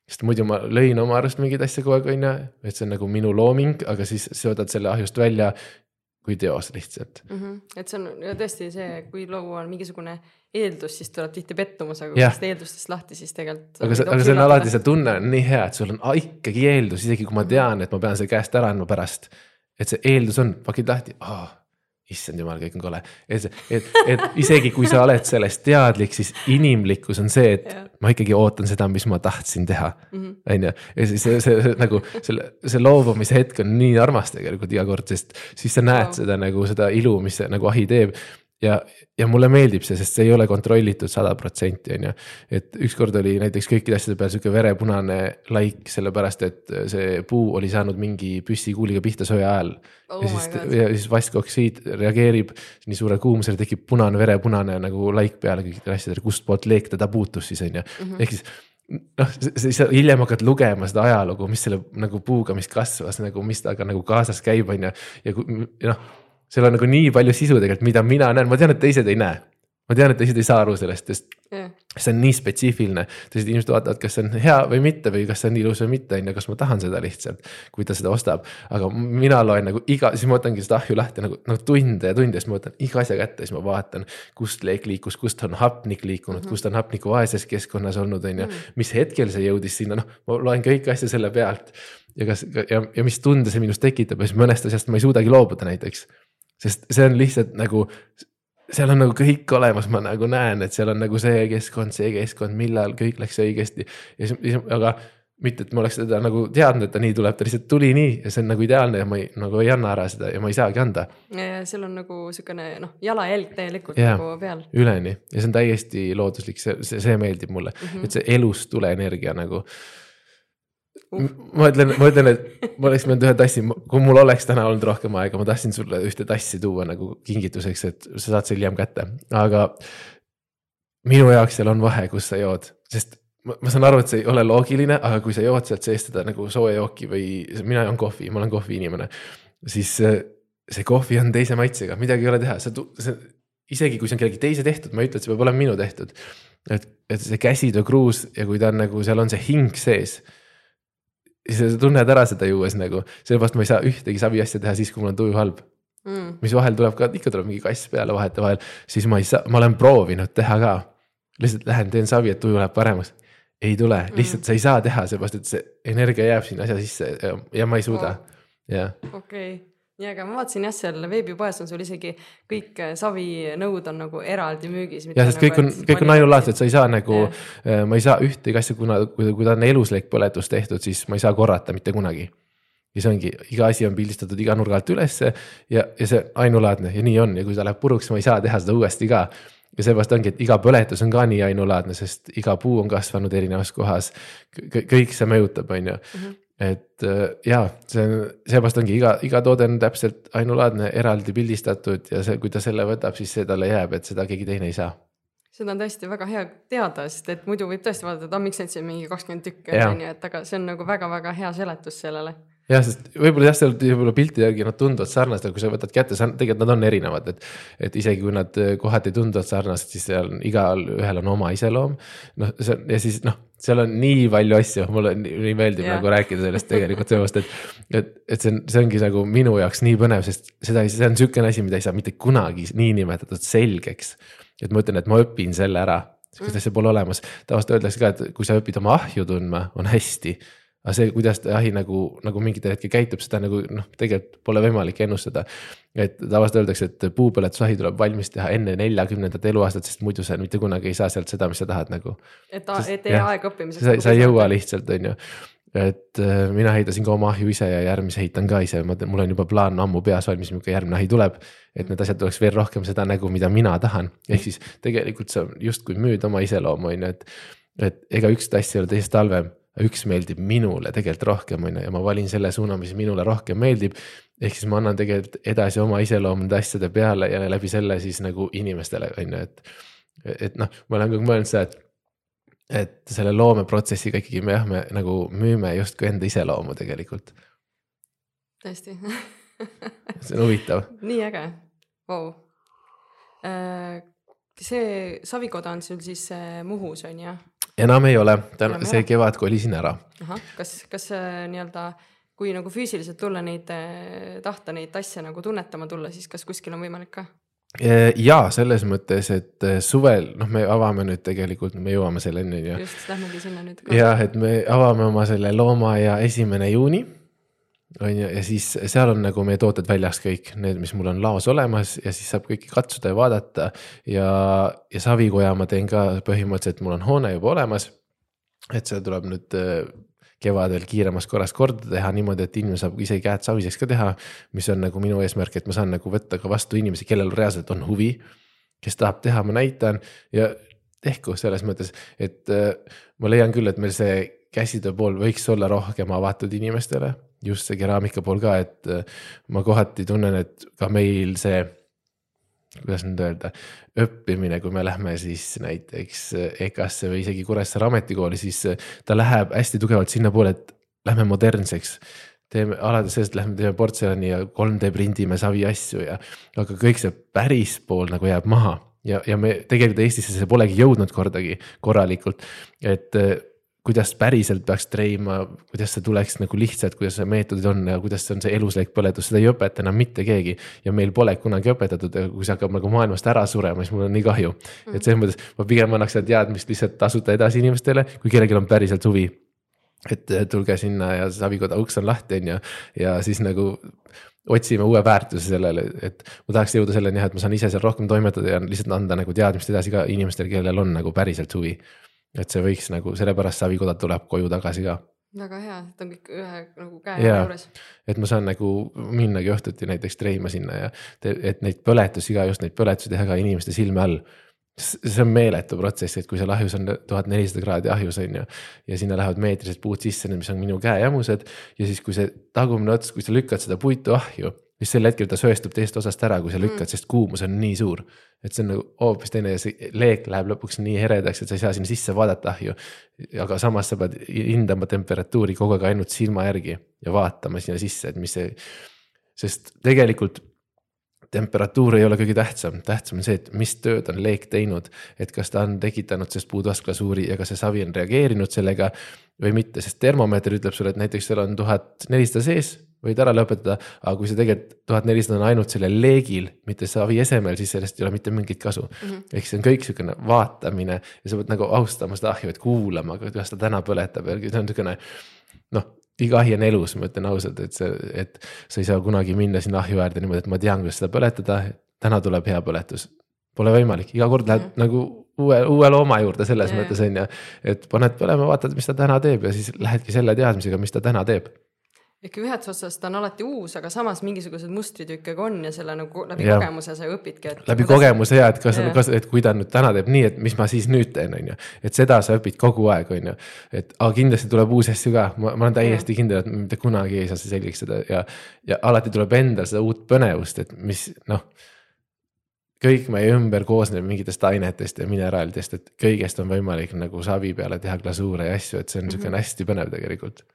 Sest muidu ma lõin oma arust mingeid asju kogu aeg, on ju, et see on nagu minu looming, aga siis sa võtad selle ahjust välja kui teos lihtsalt mm. -hmm. et see on tõesti see, kui luua on mingisugune eeldus, siis tuleb tihti pettumus, aga kui seda eeldustest lahti, siis tegelikult. aga see, aga see on alati, see tunne on nii hea, et sul on ikkagi eeldus, isegi kui ma tean, et ma pean selle käest ära andma pärast. et see eeldus on, pakid lahti oh,, issand jumal, kõik on kole. et, et, et isegi kui sa oled sellest teadlik, siis inimlikkus on see, et ja. ma ikkagi ootan seda, mis ma tahtsin teha. Mhm. on ju, ja siis see, see, see nagu selle, see loobumise hetk on nii armas tegelikult iga kord, sest siis sa näed wow. seda nagu seda ilu, mis see nagu ahi teeb ja, ja mulle meeldib see, sest see ei ole kontrollitud sada protsenti, on ju. et ükskord oli näiteks kõikide asjade peal sihuke verepunane laik, sellepärast et see puu oli saanud mingi püssikuuliga pihta söe ajal oh. ja siis, ja siis vaskoksiid reageerib nii suure kuumusele, tekib punane, verepunane nagu laik peale kõikidele asjadele, kustpoolt leek teda puutus siis on ju, mhm. ehk siis noh, siis hiljem hakkad lugema seda ajalugu, mis selle nagu puuga, mis kasvas nagu, mis temaga nagu kaasas käib, on ju. ja kui noh, seal on nagu nii palju sisu tegelikult, mida mina näen, ma tean, et teised ei näe. ma tean, et teised ei saa aru sellest, sest yeah. see on nii spetsiifiline. teised inimesed vaatavad, kas see on hea või mitte või kas see on ilus või mitte, on ju, kas ma tahan seda lihtsalt. kui ta seda ostab, aga mina loen nagu iga, siis ma võtangi seda ahju lahti nagu, nagu tunde ja tunde, siis ma võtan iga asja kätte, siis ma vaatan. kust leek liikus, kust on hapnik liikunud mm, -hmm. kust on hapniku vaeses keskkonnas olnud, on ju, mhm. mis hetkel see jõudis sinna, noh, ma loen kõiki asju selle pealt ja kas ja, ja mis tunde see minus tekitab ja siis mõnest asjast ma ei suudagi loobuda näiteks sest see on lihtsalt nagu, seal on nagu kõik olemas, ma nagu näen, et seal on nagu see keskkond, see keskkond, millal kõik läks õigesti. ja siis, aga mitte, et ma oleks seda nagu teadnud, et ta nii tuleb, ta lihtsalt tuli nii ja see on nagu ideaalne ja ma ei, nagu ei anna ära seda ja ma ei saagi anda. seal on nagu sihukene noh, jalajälg täielikult ja, nagu peal. üleni ja see on täiesti looduslik, see, see, see meeldib mulle mm, -hmm. et see elust tuleenergia nagu ma ütlen, ma ütlen, et ma oleks pidanud ühe tassi, kui mul oleks täna olnud rohkem aega, ma tahtsin sulle ühte tassi tuua nagu kingituseks, et sa saad selle hiljem kätte, aga. minu jaoks seal on vahe, kus sa jood, sest ma, ma saan aru, et see ei ole loogiline, aga kui sa jood sealt seest seda nagu sooja jooki või mina joon kohvi, ma olen kohviinimene. siis see kohvi on teise maitsega, midagi ei ole teha, sa, see isegi kui see on kellegi teise tehtud, ma ei ütle, et see peab olema minu tehtud. et, et see käsitöö kruus ja kui ta on nagu seal on see hing sees sa tunned ära seda juues nagu, sellepärast ma ei saa ühtegi saviasja teha siis, kui mul on tuju halb mm.. mis vahel tuleb ka, ikka tuleb mingi kass peale vahetevahel, siis ma ei saa, ma olen proovinud teha ka. lihtsalt lähen teen savi, et tuju läheb paremaks. ei tule, mm. lihtsalt mm. sa ei saa teha, seepärast et see energia jääb sinna asja sisse ja, ja ma ei suuda oh., jah. okei okay nii, aga ma vaatasin jah, seal veebipoes on sul isegi kõik äh, savinõud on nagu eraldi müügis. jah, sest nagu, kõik on, kõik on ainulaadsed, sa ei saa nagu, äh, ma ei saa ühtegi asja, kuna, kui, kui ta on eluslik põletus tehtud, siis ma ei saa korrata mitte kunagi. ja see ongi, iga asi on pildistatud iga nurga alt ülesse ja, ja see ainulaadne ja nii on ja kui ta läheb puruks, ma ei saa teha seda uuesti ka ja seepärast ongi, et iga põletus on ka nii ainulaadne, sest iga puu on kasvanud erinevas kohas. kõik see mõjutab, on ju mhm et äh, jaa, see seepärast ongi iga, iga toode on täpselt ainulaadne, eraldi pildistatud ja see, kui ta selle võtab, siis see talle jääb, et seda keegi teine ei saa. seda on tõesti väga hea teada, sest et muidu võib tõesti vaadata, et ah, miks neid siin mingi kakskümmend tükki on, on ju, et aga see on nagu väga-väga hea seletus sellele jah, sest võib-olla jah, seal võib-olla pilti järgi nad tunduvad sarnased, aga kui sa võtad kätte, tegelikult nad on erinevad, et. et isegi kui nad kohati tunduvad sarnased, siis seal igal ühel on oma iseloom. noh, see ja siis noh, seal on nii palju asju, mulle nii, nii meeldib yeah. nagu rääkida sellest tegelikult seepärast, et. et, et see on, see ongi nagu minu jaoks nii põnev, sest seda see on sihukene asi, mida ei saa mitte kunagi niinimetatud selgeks. et ma ütlen, et ma õpin selle ära, sihukest asja pole olemas, tavaliselt öeldakse ka, et kui sa õpid oma ahju tundma, on hästi aga see, kuidas ta jahi nagu, nagu mingitel hetkel käitub, seda nagu noh, tegelikult pole võimalik ennustada. et tavaliselt öeldakse, et puupõletusahi tuleb valmis teha enne neljakümnendat eluaastat, sest muidu sa mitte kunagi ei saa sealt seda, mis sa tahad nagu. et, et ei aeg õppimiseks. sa, sa ei jõua lihtsalt, on ju et äh, mina heidasin ka oma ahju ise ja järgmise heitan ka ise, ma, mul on juba plaan ammu peas valmis, milline järgmine ahi tuleb. et need asjad tuleks veel rohkem seda nägu, mida mina tahan, ehk siis tegelikult sa justkui müüd oma iseloomu, on ju, et. et ega üks tass ei ole teisest halvem, üks meeldib minule tegelikult rohkem, on ju, ja ma valin selle suuna, mis minule rohkem meeldib. ehk siis ma annan tegelikult edasi oma iseloomu nende asjade peale ja läbi selle siis nagu inimestele, on ju, et. et noh, ma olen ka mõelnud seda, et et selle loomeprotsessiga ikkagi me jah, me nagu müüme justkui enda iseloomu tegelikult. tõesti see on huvitav. nii äge, vau. Äh, see savikoda on sul siis äh, Muhus on ju? Enam ei ole, see kevad kolisin ära. kas, kas äh, nii-öelda kui nagu füüsiliselt tulla neid, tahta neid asju nagu tunnetama tulla, siis kas kuskil on võimalik ka? ja selles mõttes, et äh, suvel, noh, me avame nüüd tegelikult, me jõuame selleni just, lähmegi sinna nüüd. jah, et me avame oma selle loomaaia esimene juuni. On ju, ja siis seal on nagu meie tooted väljas kõik need, mis mul on laos olemas ja siis saab kõiki katsuda ja vaadata. ja, ja savikoja ma teen ka põhimõtteliselt, mul on hoone juba olemas. et see tuleb nüüd äh, kevadel kiiremas korras korda teha niimoodi, et inimene saab ise käed saviseks ka teha. mis on nagu minu eesmärk, et ma saan nagu võtta ka vastu inimesi, kellel reaalselt on huvi. kes tahab teha, ma näitan ja tehku selles mõttes, et äh, ma leian küll, et meil see käsitöö pool võiks olla rohkem avatud inimestele. Just see keraamika pool ka, et äh, ma kohati tunnen, et ka meil see kuidas nüüd öelda, õppimine, kui me lähme siis näiteks EKA-sse või isegi Kuressaare ametikooli, siis ta läheb hästi tugevalt sinnapoole, et lähme modernseks. teeme alates sellest, lähme teeme portselani ja 3D prindime savi asju ja, aga kõik see päris pool nagu jääb maha ja, ja me tegelikult Eestisse see polegi jõudnud kordagi korralikult, et kuidas päriselt peaks treima, kuidas see tuleks nagu lihtsalt, kuidas see meetodid on ja kuidas see on see eluslik põletus, seda ei õpeta enam mitte keegi. ja meil pole kunagi õpetatud kui see hakkab nagu maailmast ära surema, siis mul on nii kahju. Mm.. et selles mõttes ma pigem annaks seda teadmist lihtsalt tasuta edasi inimestele, kui kellelgi on päriselt huvi. et tulge sinna ja Savikoda uks on lahti, on ju, ja siis nagu otsime uue väärtuse sellele, et ma tahaks jõuda selleni jah, et ma saan ise seal rohkem toimetada ja lihtsalt anda nagu teadmist edasi ka inimestele, kellel on nagu päriselt huvi et see võiks nagu, sellepärast Savikoda tuleb koju tagasi ka. väga hea, et on kõik ühe nagu käe ja, juures. et ma saan nagu minnagi õhtuti näiteks treima sinna ja te, et neid põletusi ka, just neid põletusi teha ka inimeste silme all see on meeletu protsess, et kui seal ahjus on tuhat nelisada kraadi ahjus on ju. ja sinna lähevad meetrised puud sisse, mis on minu käejamused ja siis, kui see tagumine ots, kui sa lükkad seda puitu ahju just sel hetkel ta sööstub teisest osast ära, kui sa lükkad mm., sest kuumus on nii suur. et see on nagu hoopis teine ja see leek läheb lõpuks nii eredaks, et sa ei saa sinna sisse vaadata ahju. aga samas sa pead hindama temperatuuri kogu aeg ainult silma järgi ja vaatama sinna sisse, et mis see. sest tegelikult temperatuur ei ole kõige tähtsam, tähtsam on see, et mis tööd on leek teinud. et kas ta on tekitanud sellest puudvasklasuuri ja kas see savi on reageerinud sellega või mitte, sest termomeeter ütleb sulle, et näiteks seal on tuhat nelisada sees võid ära lõpetada, aga kui see tegelikult tuhat nelisada on ainult sellel leegil, mitte savi esemel, siis sellest ei ole mitte mingit kasu mm -hmm.. ehk see on kõik sihukene vaatamine ja sa pead nagu austama seda ahju, et kuulama, kuidas ta täna põletab ja see on sihukene. noh, iga ahi on elus, ma ütlen ausalt, et see, et sa ei saa kunagi minna sinna ahju äärde niimoodi, et ma tean, kuidas seda põletada. täna tuleb hea põletus, pole võimalik, iga kord lähed mm -hmm. nagu uue, uue looma juurde selles yeah. mõttes on ju. et paned põlema, vaatad, mis ta täna teeb ja siis lähedki selle teadmisega, mis ta täna teeb ehk ühest otsast on alati uus, aga samas mingisugused mustrid ju ikkagi on ja selle nagu läbi ja. kogemuse sa õpidki, läbi kogemuse ja et kas, kas, et kui ta nüüd täna teeb nii, et mis ma siis nüüd teen, on ju. et seda sa õpid kogu aeg, on ju. et aga kindlasti tuleb uusi asju ka, ma, ma olen täiesti ja. kindel, et mitte kunagi ei saa see selgeks seda ja. ja alati tuleb endal seda uut põnevust, et mis noh. kõik meie ümber koosneb mingitest ainetest ja mineraalidest, et kõigest on võimalik nagu savi peale teha glasuure ja asju, et see on mm -hmm. niisugune hästi põnev tegelikult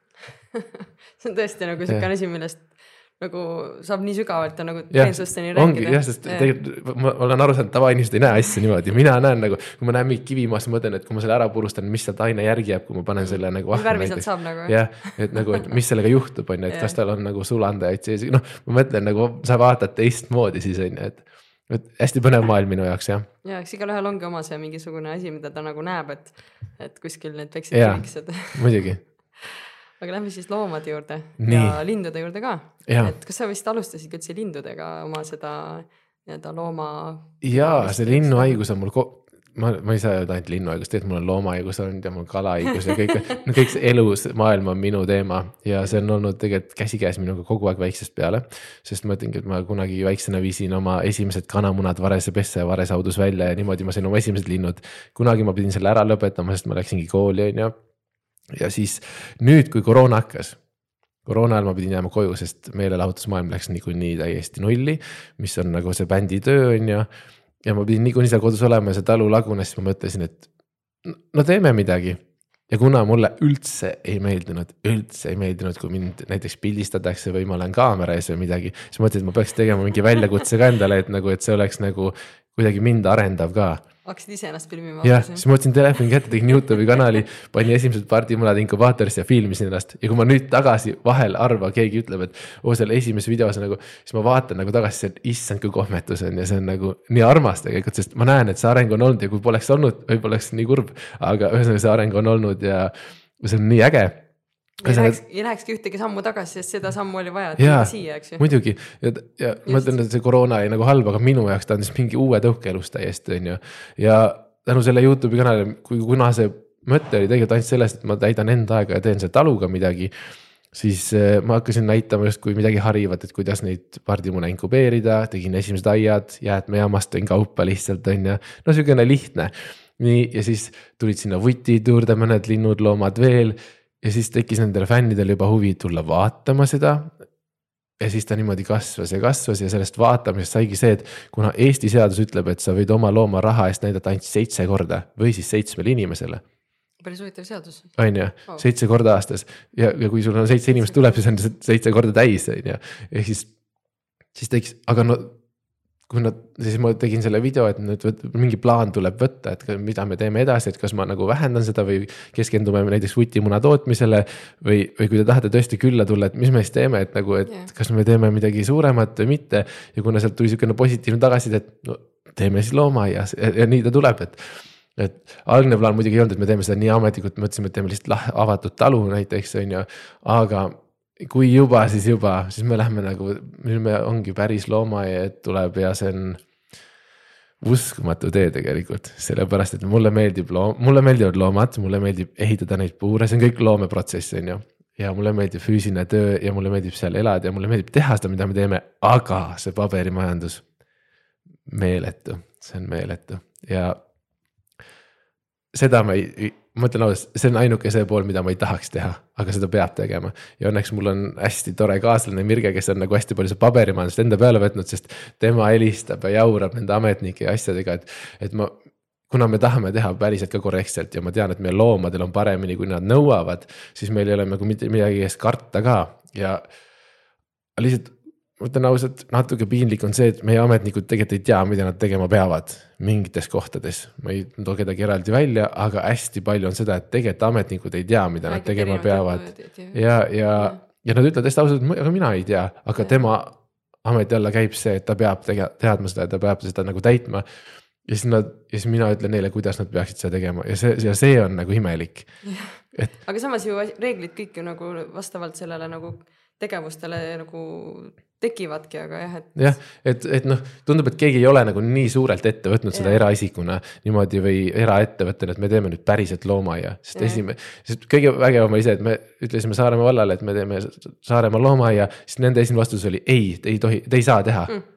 see on tõesti nagu siukene asi, millest nagu saab nii sügavalt ja nagu peensusteni rääkida. ongi jah, sest tegelikult ma olen aru saanud, tavainimesed ei näe asja niimoodi, mina näen nagu, kui ma näen mingit kivimaast, ma mõtlen, et kui ma selle ära purustan, mis sealt aine järgi jääb, kui ma panen selle nagu. sealt saab nagu. jah, et nagu, et mis sellega juhtub, on ju, et kas tal on nagu sulandajaid sees, noh, ma mõtlen nagu sa vaatad teistmoodi siis on ju, et et hästi põnev maailm minu jaoks jah. ja eks igalühel ongi oma see mingisugune asi, mida ta nagu näeb, et, et kuskil need väiksed kivikesed muidugi aga lähme siis loomade juurde Nii. ja lindude juurde ka. et kas sa vist alustasid üldse lindudega oma seda nii-öelda looma? jaa, see linnuhaigus on mul ma, ma ei saa öelda ainult linnuhaigus, tegelikult mul on loomahaigus olnud ja mul kalahaigus ja kõik, no kõik see elus, maailm on minu teema ja see on olnud tegelikult käsikäes minuga kogu aeg väiksest peale. sest ma ütlengi, et ma kunagi väiksena viisin oma esimesed kanamunad Varese pessa ja Vares haudus välja ja niimoodi ma sain oma esimesed linnud. kunagi ma pidin selle ära lõpetama, sest ma läksingi kooli, on ju. Ja siis nüüd, kui koroona hakkas koroona ajal ma pidin jääma koju, sest meelelahutusmaailm läks niikuinii täiesti nulli, mis on nagu see bändi töö on ju ja ma pidin niikuinii seal kodus olema ja see talu lagunes, siis ma mõtlesin, et no teeme midagi. ja kuna mulle üldse ei meeldinud, üldse ei meeldinud, kui mind näiteks pildistatakse või ma olen kaamera ees või midagi, siis mõtlesin, et ma peaks tegema mingi väljakutse ka endale, et nagu, et see oleks nagu kuidagi mind arendav ka hakkasid ise ennast filmima? jah, siis ma võtsin telefoni kätte, tegin Youtube'i kanali, panin esimesed pardimunad inkubaatorisse ja filmisin ennast ja kui ma nüüd tagasi vahel harva keegi ütleb, et oo seal esimeses videos nagu, siis ma vaatan nagu tagasi, et issand, kui kohmetus on ja see on nagu nii armas tegelikult, sest ma näen, et see areng on olnud ja kui poleks olnud, võib-olla oleks nii kurb, aga ühesõnaga see areng on olnud ja see on nii äge ei läheks, ei lähekski ühtegi sammu tagasi, sest seda sammu oli vaja, et jaa, siia, eks ju. muidugi ja, ja Just. ma ütlen, et see koroona oli nagu halb, aga minu jaoks ta andis mingi uue tõuke elus täiesti, on ju. ja tänu selle Youtube'i kanalile, kui, kuna see mõte oli tegelikult ainult sellest, et ma täidan enda aega ja teen selle taluga midagi. siis eh, ma hakkasin näitama justkui midagi harivat, et kuidas neid pardimune inkubeerida, tegin esimesed aiad, jäätmejaamast tõin kaupa lihtsalt on ju, no sihukene lihtne. nii, ja siis tulid sinna vutid juurde, mõned linnud, loomad veel ja siis tekkis nendel fännidel juba huvi tulla vaatama seda. ja siis ta niimoodi kasvas ja kasvas ja sellest vaatamisest saigi see, et kuna Eesti seadus ütleb, et sa võid oma looma raha eest näidata ainult seitse korda või siis seitsmele inimesele päris huvitav seadus. on ju, seitse korda aastas ja, ja kui sul on seitse inimest tuleb, siis on seitse korda täis, on ju, ehk siis. siis tekkis, aga no kui nad, siis ma tegin selle video, et nüüd võt, mingi plaan tuleb võtta, et mida me teeme edasi, et kas ma nagu vähendan seda või keskendume näiteks vutimuna tootmisele. või, või kui te tahate tõesti külla tulla, et mis me siis teeme, et nagu, et yeah. kas me teeme midagi suuremat või mitte. ja kuna sealt tuli sihukene positiivne tagasiside, et no teeme siis loomaaias ja, ja nii ta tuleb, et et algne plaan muidugi ei olnud, et me teeme seda nii ametlikult, mõtlesime, et teeme lihtsalt avatud talu näiteks on ju, aga kui juba, siis juba, siis me läheme nagu, nüüd me ongi päris loomaaed tuleb ja see on uskumatu tee tegelikult, sellepärast et mulle meeldib loom, mulle meeldivad loomad, mulle meeldib ehitada neid puure, see on kõik loomeprotsess, on ju. ja mulle meeldib füüsiline töö ja mulle meeldib seal elada ja mulle meeldib teha seda, mida me teeme, aga see paberimajandus. meeletu, see on meeletu ja seda ma ei, ma ütlen ausalt, see on ainuke see pool, mida ma ei tahaks teha, aga seda peab tegema. ja õnneks mul on hästi tore kaaslane Mirge, kes on nagu hästi palju seda paberimajandust enda peale võtnud, sest tema helistab ja jaurab nende ametnike ja asjadega, et, et ma kuna me tahame teha päriselt ka korrektselt ja ma tean, et meie loomadel on paremini, kui nad nõuavad, siis meil ei ole nagu mitte midagi ees karta ka ja lihtsalt ma ütlen ausalt, natuke piinlik on see, et meie ametnikud tegelikult ei tea, mida nad tegema peavad mingites kohtades. ma ei too kedagi eraldi välja, aga hästi palju on seda, et tegelikult ametnikud ei tea, mida nad tegema peavad. ja, ja, ja nad ütlevad hästi ausalt, aga mina ei tea, aga tema ameti alla käib see, et ta peab tege-, teadma seda ja ta peab seda nagu täitma. ja siis nad, ja siis mina ütlen neile, kuidas nad peaksid seda tegema ja see, ja see on nagu imelik. Et... aga samas ju reeglid kõik ju nagu vastavalt sellele nagu tegevustele nagu tekivadki, aga jah, et. jah, et, et noh, tundub, et keegi ei ole nagu nii suurelt ette võtnud seda eraisikuna niimoodi või eraettevõttena, et me teeme nüüd päriselt loomaaia, sest esimene, sest kõige vägevam oli see, et me ütlesime Saaremaa vallale, et me teeme Saaremaa loomaaia, siis nende esimene vastus oli ei, te ei tohi, te ei saa teha. Mm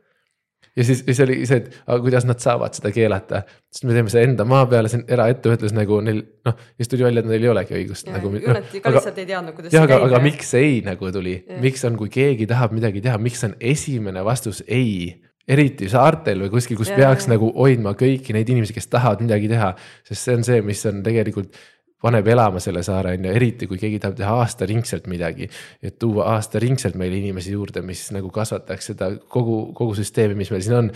ja siis, siis oli see, et aga kuidas nad saavad seda keelata, sest me teeme seda enda maa peal, see on eraettevõtlus nagu neil noh, siis tuli välja, et neil ei olegi õigust ja, nagu. No, ka lihtsalt ei teadnud, kuidas jah, aga, aga miks ei nagu tuli, miks on, kui keegi tahab midagi teha, miks on esimene vastus ei eriti saartel või kuskil, kus ja, peaks ja. nagu hoidma kõiki neid inimesi, kes tahavad midagi teha, sest see on see, mis on tegelikult paneb elama selle saare, on ju, eriti kui keegi tahab teha aastaringselt midagi. et tuua aastaringselt meile inimesi juurde, mis nagu kasvataks seda kogu, kogu süsteemi, mis meil siin on.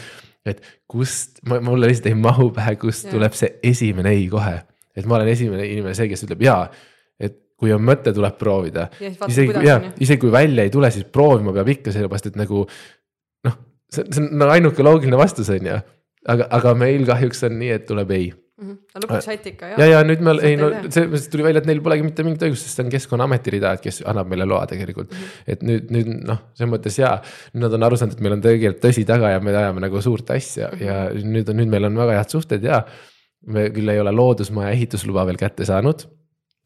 et kust, mulle lihtsalt ei mahu pähe, kust ja. tuleb see esimene ei kohe. et ma olen esimene inimene, see, kes ütleb jaa, et kui on mõte, tuleb proovida. isegi, jaa, isegi kui välja ei tule, siis proovima peab ikka, sellepärast et nagu noh, see, see on no, ainuke loogiline vastus, on ju. aga, aga meil kahjuks on nii, et tuleb ei mm. -hmm. lõpuks saite ikka jah? ja, ja nüüd me, ei no see tuli välja, et neil polegi mitte mingit õigust, sest see on keskkonnaameti rida, et kes annab meile loa tegelikult mm. -hmm. et nüüd, nüüd noh, selles mõttes jaa, nad on aru saanud, et meil on tegelikult tõsi taga ja me ajame nagu suurt asja mm -hmm. ja nüüd on, nüüd meil on väga head suhted ja me küll ei ole loodusmaja ehitusluba veel kätte saanud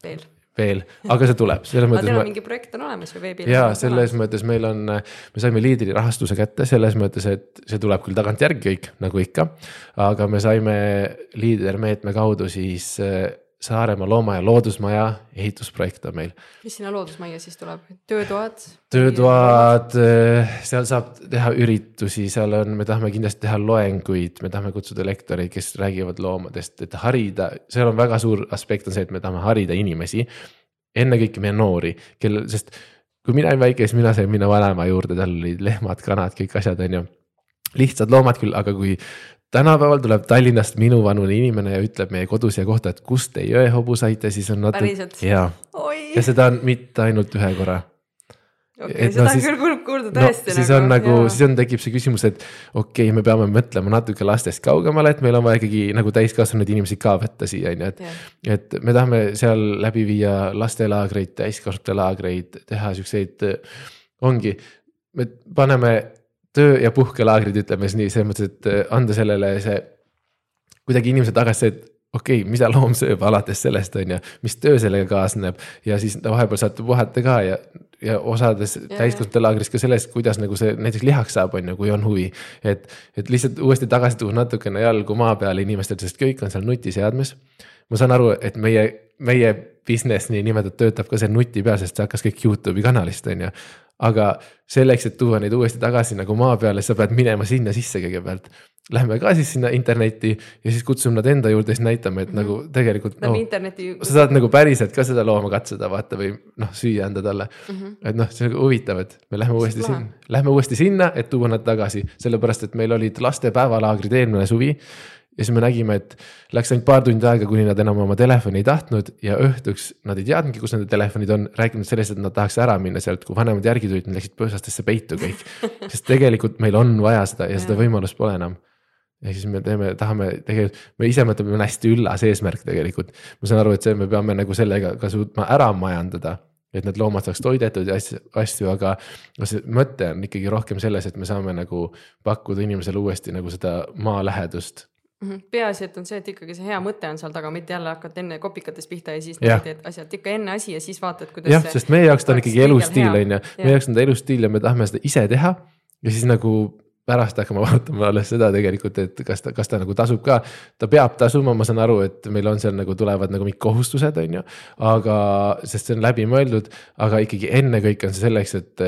veel. Veel, aga see tuleb, selles mõttes. teil on ma- mingi projekt on olemas ju veebil? ja selles mõttes meil on, me saime liidri rahastuse kätte selles mõttes, et see tuleb küll tagantjärgi kõik nagu ikka. aga me saime liidermeetme kaudu siis äh, Saaremaa looma- ja loodusmaja ehitusprojekt on meil. mis sinna loodusmajja siis tuleb, töötoad? töötoad, seal saab teha üritusi, seal on, me tahame kindlasti teha loenguid, me tahame kutsuda lektoreid, kes räägivad loomadest, et harida, seal on väga suur aspekt on see, et me tahame harida inimesi. ennekõike meie noori, kellel, sest kui mina olin väike, siis mina sain minna vanaema juurde, tal olid lehmad, kanad, kõik asjad, on ju. lihtsad loomad küll, aga kui tänapäeval tuleb Tallinnast minuvanune inimene ja ütleb meie kodusija kohta, et kust te jõehobu saite, siis on natuke. Oi, ja seda on mitte ainult ühe korra okei, seda no on siis- küll kuulnud, kuulda no tõesti siis on nagu, siis on, tekib see küsimus, et okei okay,, me peame mõtlema natuke lastest kaugemale, et meil on vaja ikkagi nagu täiskasvanud inimesi ka võtta siia, on ju, et. Et me tahame seal läbi viia lastelaagreid, täiskasvanute laagreid, teha siukseid, ongi, me paneme töö ja puhkelaagrid, ütleme siis nii, selles mõttes, et äh, anda sellele see kuidagi inimesele tagasi et okei okay,, mida loom sööb alates sellest, on ju, mis töö sellega kaasneb ja siis vahepeal saate puhata ka ja, ja osades täiskasvanute laagris ka sellest, kuidas nagu see näiteks lihaks saab, on ju, kui on huvi. et, et lihtsalt uuesti tagasi tuua natukene jalgu maa peale inimestel, sest kõik on seal nutiseadmes. ma saan aru, et meie, meie business niinimetatud töötab ka seal nuti peal, sest see hakkas kõik Youtube'i kanalist, on ju aga selleks, et tuua neid uuesti tagasi nagu maa peale, sa pead minema sinna sisse kõigepealt. Lähme ka siis sinna internetti ja siis kutsume nad enda juurde, siis näitame, et mm -hmm. nagu tegelikult noh, interneti. sa saad nagu päriselt ka seda looma katsuda, vaata või noh, süüa anda talle mm. -hmm. et noh, see on nagu huvitav, et me lähme uuesti lahe. sinna, lähme uuesti sinna, et tuua nad tagasi, sellepärast et meil olid laste päevalaagrid eelmine suvi. Ja siis me nägime, et läks ainult paar tundi aega, kuni nad enam oma telefoni ei tahtnud ja õhtuks nad ei teadnudki, kus nende telefonid on, rääkimata sellest, et nad tahaks ära minna sealt, kui vanemad järgi tulid, nad läksid põõsastesse peitu kõik. sest tegelikult meil on vaja seda ja seda võimalust pole enam ja siis me teeme, tahame tegelikult, me ise mõtleme, on hästi üllas eesmärk tegelikult. ma saan aru, et see, me peame nagu sellega ka suutma ära majandada, et need loomad saaks toidetud ja asju, aga. see mõte on ikkagi rohkem selles, et me saame nagu pakkuda inimesele uuesti nagu seda maalähedust. Mhm. Peaasi, et on see, et ikkagi see hea mõte on seal taga, mitte jälle hakkad enne kopikatest pihta ja siis Jah. teed asjad ikka enne asi ja siis vaatad, kuidas. jah, sest meie jaoks ta on ikkagi elustiil, on ju, meie jaoks on ta elustiil ja me tahame seda ise teha. ja siis nagu pärast hakkame vaatama alles seda tegelikult, et kas ta, kas ta nagu tasub ka. ta peab tasuma, ma saan aru, et meil on seal nagu tulevad nagu mingid kohustused, on ju. aga, sest see on läbimõeldud, aga ikkagi ennekõike on see selleks, et.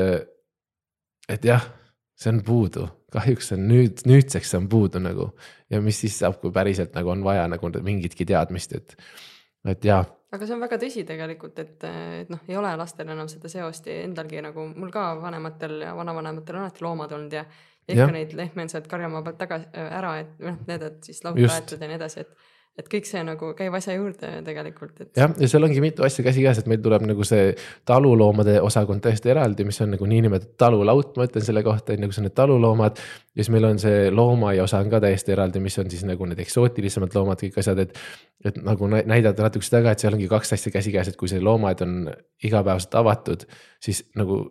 et jah, see on puudu, kahjuks see on nüüd, nüüdseks see on puudu nagu. Ja mis siis saab, kui päriselt nagu on vaja nagu mingitki teadmist, et, et jah aga see on väga tõsi tegelikult, et, et noh, ei ole lastel enam seda seost ja endalgi nagu mul ka vanematel ja vanavanematel on alati loomad olnud ja. ja ikka Jah. neid lehmi on sealt karjamaa pealt tagasi ära, et noh, need, et siis lauta aetud ja nii edasi, et. Et kõik see nagu käib asja juurde tegelikult, et. jah, ja seal ongi mitu asja käsikäes, et meil tuleb nagu see taluloomade osakond täiesti eraldi, mis on nagu niinimetatud talulaut, ma ütlen selle kohta, on ju, kus on need taluloomad. ja siis meil on see loomaaia osa on ka täiesti eraldi, mis on siis nagu need eksootilisemad loomad, kõik asjad, et. et nagu nä- näidata natuke seda ka, et seal ongi kaks asja käsikäes, et kui see loomaaed on igapäevaselt avatud, siis nagu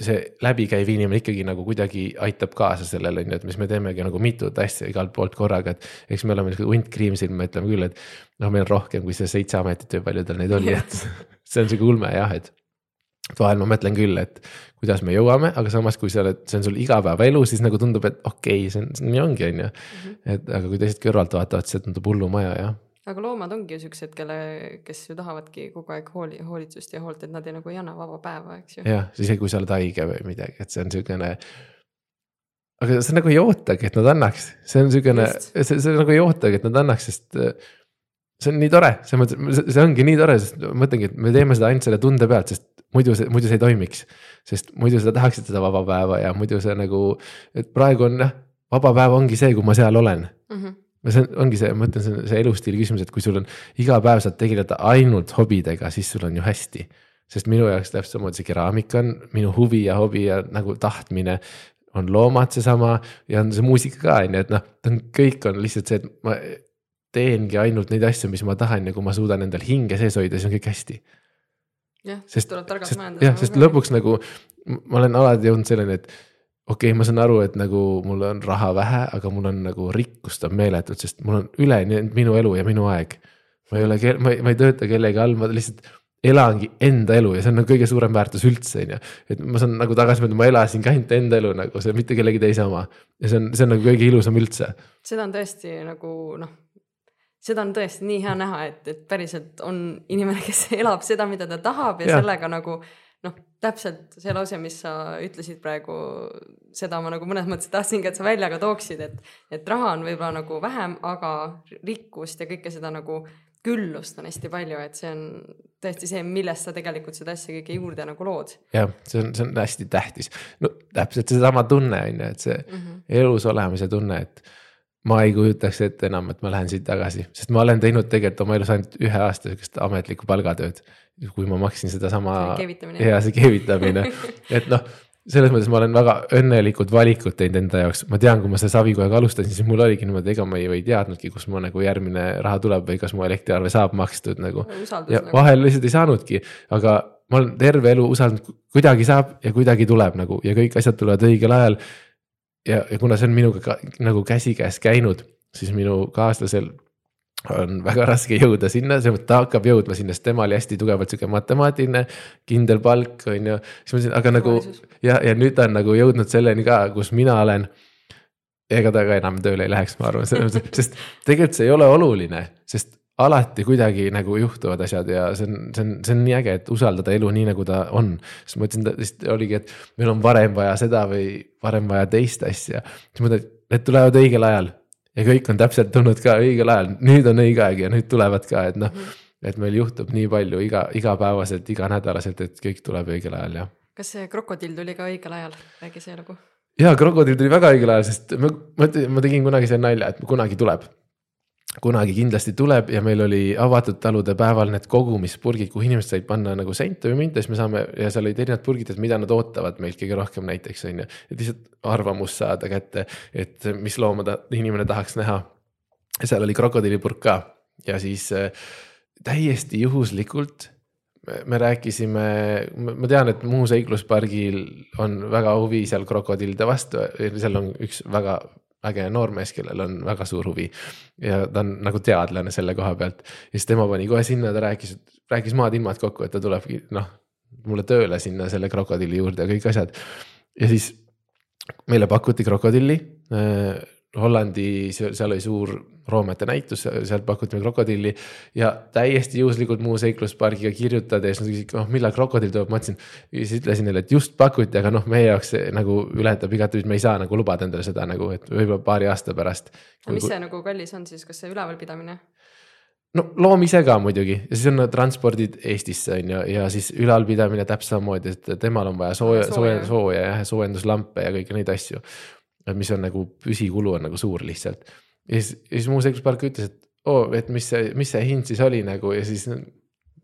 see läbikäiv inimene ikkagi nagu kuidagi aitab kaasa sellele, on ju, et mis me teemegi nagu mitut asja igalt poolt korraga, et. eks me oleme niisugused hunt kriimsil, me ütleme küll, et noh, meil on rohkem kui see seitse ametit või palju tal neid oli, et see on sihuke ulme jah, et. vahel ma mõtlen küll, et kuidas me jõuame, aga samas, kui sa oled, see on sul igapäevaelu, siis nagu tundub, et okei okay,, see on, nii ongi, on ju. et aga kui teised kõrvalt vaatavad, siis see tundub hullumaja jah aga loomad ongi ju siuksed, kelle, kes ju tahavadki kogu aeg hooli, hoolitsust ja hoolt, et nad ei nagu ei anna vaba päeva, eks ju. jah, isegi kui sa oled haige või midagi, et see on siukene. aga sa nagu ei ootagi, et nad annaks, see on siukene, see, see nagu ei ootagi, et nad annaks, sest. äh, see on nii tore, selles mõttes, see ongi nii tore, sest ma mõtlengi, et me teeme seda ainult selle tunde pealt, sest muidu see, muidu see ei toimiks. sest muidu sa tahaksid seda vaba päeva ja muidu see nagu, et praegu on jah, vaba päev ongi see, kui ma seal olen Mm -hmm. See on- ongi see, ma mõtlen, see on see elustiili küsimus, et kui sul on iga päev saad tegeleda ainult hobidega, siis sul on ju hästi. sest minu jaoks täpselt samamoodi see keraamika on minu huvi ja hobi ja nagu tahtmine. on loomad seesama ja on see muusika ka on ju, et noh, ta on, kõik on lihtsalt see, et ma teengi ainult neid asju, mis ma tahan ja kui ma suudan endal hinge sees hoida, siis on kõik hästi jah, sest, tuleb targalt majandada. jah, sest lõpuks nagu ma olen alati jõudnud selleni, et okei okay,, ma saan aru, et nagu mul on raha vähe, aga mul on nagu rikkust on meeletult, sest mul on üleni minu elu ja minu aeg. ma ei ole, ma ei, ma ei tööta kellegi all, ma lihtsalt elangi enda elu ja see on nagu kõige suurem väärtus üldse, on ju. et ma saan nagu tagasi mõelda, ma elasin ka ainult enda elu nagu see, mitte kellegi teise oma. ja see on, see on nagu kõige ilusam üldse. seda on tõesti nagu noh, seda on tõesti nii hea näha, et, et päriselt on inimene, kes elab seda, mida ta tahab ja, ja. sellega nagu täpselt see lause, mis sa ütlesid praegu, seda ma nagu mõnes mõttes tahtsingi, et sa välja ka tooksid, et, et raha on võib-olla nagu vähem, aga rikkust ja kõike seda nagu küllust on hästi palju, et see on tõesti see, millest sa tegelikult seda asja kõike juurde nagu lood. jah, see on, see on hästi tähtis. no täpselt seesama tunne on ju, et see mm -hmm. elus olemise tunne, et ma ei kujutaks ette enam, et ma lähen siit tagasi, sest ma olen teinud tegelikult oma elus ainult ühe aasta sihukest ametlikku palgatööd. kui ma maksin sedasama. ja see keevitamine et noh selles mõttes ma olen väga õnnelikult valikut teinud enda jaoks, ma tean, kui ma selle Savikojaga alustasin, siis mul oligi niimoodi, ega ma ei, ei teadnudki, kus mu nagu järgmine raha tuleb või kas mu elektriarve saab makstud nagu. nagu. vahel lihtsalt ei saanudki, aga ma olen terve elu usaldanud, kuidagi saab ja kuidagi tuleb nagu ja kõik asjad tulevad õigel ajal. Ja, ja kuna see on minuga ka, nagu käsikäes käinud, siis minu kaaslasel on väga raske jõuda sinna, ta hakkab jõudma sinna, sest tema oli hästi tugevalt sihuke matemaatiline, kindel palk, on ju. siis ma mõtlesin, aga nagu ja, ja nüüd ta on nagu jõudnud selleni ka, kus mina olen. ega ta ka enam tööle ei läheks, ma arvan, selles mõttes, sest tegelikult see ei ole oluline, sest alati kuidagi nagu juhtuvad asjad ja see on, see on, see on nii äge, et usaldada elu nii, nagu ta on. siis ma mõtlesin, lihtsalt oligi, et meil on varem vaja seda või varem vaja teist asja. siis ma mõtlesin, et need tulevad õigel ajal ja kõik on täpselt tulnud ka õigel ajal, nüüd on õige aeg ja nüüd tulevad ka, et noh. et meil juhtub nii palju iga, igapäevaselt, iganädalaselt, et kõik tuleb õigel ajal ja. kas see krokodill tuli ka õigel ajal, räägi see lugu. ja krokodill tuli väga õigel ajal, sest ma, ma, ma tegin kunagi selle nalja, et kunagi tuleb kunagi kindlasti tuleb ja meil oli avatud talude päeval need kogumispurgid, kuhu inimesed said panna nagu sente või münte, siis me saame ja seal olid erinevad purgid, et mida nad ootavad meilt kõige rohkem näiteks on ju. et lihtsalt arvamust saada kätte, et mis looma ta inimene tahaks näha. seal oli krokodillipurk ka ja siis äh, täiesti juhuslikult me rääkisime, ma tean, et Muhu seikluspargil on väga huvi seal krokodillide vastu, seal on üks väga äge noormees, kellel on väga suur huvi. ja ta on nagu teadlane selle koha pealt. ja siis tema pani kohe sinna, ta rääkis, rääkis maad-ilmad kokku, et ta tulebki noh, mulle tööle sinna selle krokodilli juurde ja kõik asjad. ja siis meile pakuti krokodilli äh, Hollandi, seal oli suur roomete näitus, sealt pakuti krokodilli ja täiesti juhuslikult Muu seikluspargiga kirjutades nad küsisid, noh millal krokodill tuleb, ma ütlesin. siis ütlesin neile, et just pakuti, aga noh, meie jaoks see nagu ületab igatepidi, me ei saa nagu lubada endale seda nagu, et võib-olla paari aasta pärast. aga mis see nagu kallis on siis, kas see ülevalpidamine? no loom ise ka muidugi ja siis on transpordid Eestisse on ju, ja siis ülalpidamine täpselt samamoodi, et temal on vaja sooja, sooja, sooja ja soojenduslampe ja kõiki neid asju mis on nagu püsikulu on nagu suur lihtsalt. Ja siis, ja siis mu seksuaalpark ütles, et oo oh,, et mis see, mis see hind siis oli nagu ja siis.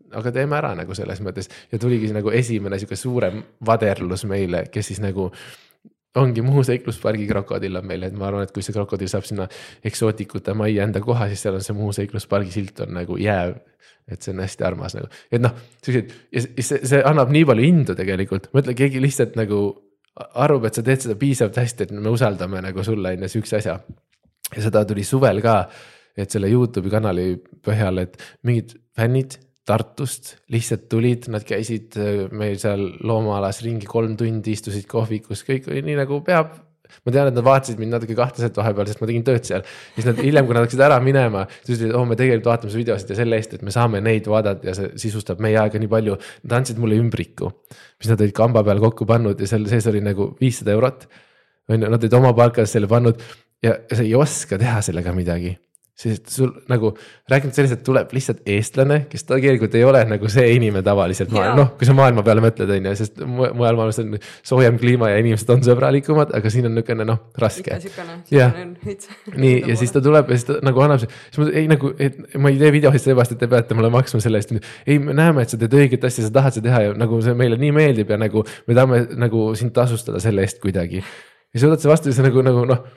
aga teeme ära nagu selles mõttes ja tuligi nagu esimene sihuke suurem vaderlus meile, kes siis nagu ongi Muhu seikluspargi krokodill on meil, et ma arvan, et kui see krokodill saab sinna eksootikute majja enda koha, siis seal on see Muhu seikluspargi silt on nagu jääv. et see on hästi armas nagu, et noh, siuksed ja see, see annab nii palju indu tegelikult, mõtle keegi lihtsalt nagu arvab, et sa teed seda piisavalt hästi, et me usaldame nagu sulle on ju sihukese asja. Ja seda tuli suvel ka, et selle Youtube'i kanali põhjal, et mingid fännid Tartust lihtsalt tulid, nad käisid äh, meil seal loomaalas ringi kolm tundi, istusid kohvikus, kõik oli nii nagu peab ma tean, et nad vaatasid mind natuke kahtlaselt vahepeal, sest ma tegin tööd seal. siis nad hiljem, kui nad hakkasid ära minema, siis ütlesid, oh me tegelikult vaatame su videosid ja selle eest, et me saame neid vaadata ja see sisustab meie aega nii palju. Nad andsid mulle ümbriku, mis nad olid kamba peal kokku pannud ja seal sees oli nagu viissada eurot. on ju, nad olid oma palkast selle pannud ja sa ei oska teha sellega midagi sest sul nagu rääkimata sellest, et tuleb lihtsalt eestlane, kes tegelikult ei ole nagu see inimene tavaliselt noh, kui sa maailma peale mõtled, on ju, sest mujal maailmas on soojem kliima ja inimesed on sõbralikumad, aga siin on niisugune noh, raske. jah, nii ja siis ta tuleb ja siis ta nagu annab, siis ma ei nagu, et ma ei tee videosid seepärast, et te peate mulle maksma selle eest. ei, me näeme, et sa teed õiget asja, sa tahad seda teha ja nagu see meile nii meeldib ja nagu me tahame nagu sind tasustada selle eest kuidagi. ja siis võtad sa vastu ja see nagu, nagu noh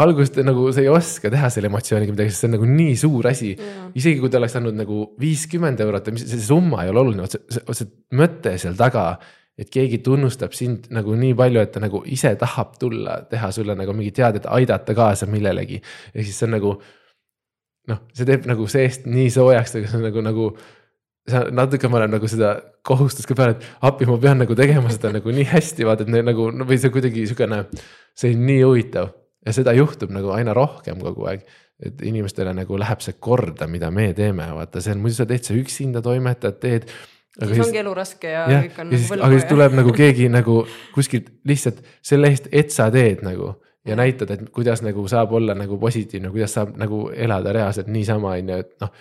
alguses nagu sa ei oska teha selle emotsiooniga midagi, sest see on nagu nii suur asi. isegi kui ta oleks andnud nagu viiskümmend eurot, mis see summa ei ole oluline, see, see, see mõte seal taga. et keegi tunnustab sind nagu nii palju, et ta nagu ise tahab tulla, teha sulle nagu mingit head, et aidata kaasa millelegi. ehk siis see on nagu noh, see teeb nagu seest nii soojaks, aga see on nagu, nagu sa natuke ma olen nagu seda kohustust ka peal, et appi, ma pean nagu tegema seda nagu nii hästi, vaata, et nagu no, või see kuidagi siukene, see on nii huvitav ja seda juhtub nagu aina rohkem kogu aeg. et inimestele nagu läheb see korda, mida me teeme, vaata, see on, muidu sa teed seda üksinda, toimetad, teed. siis ongi elu raske ja, ja kõik on nagu võlgu. aga siis tuleb nagu keegi nagu kuskilt lihtsalt selle eest, et sa teed nagu ja näitad, et kuidas nagu saab olla nagu positiivne, kuidas saab nagu elada reaalselt niisama, on ju, et noh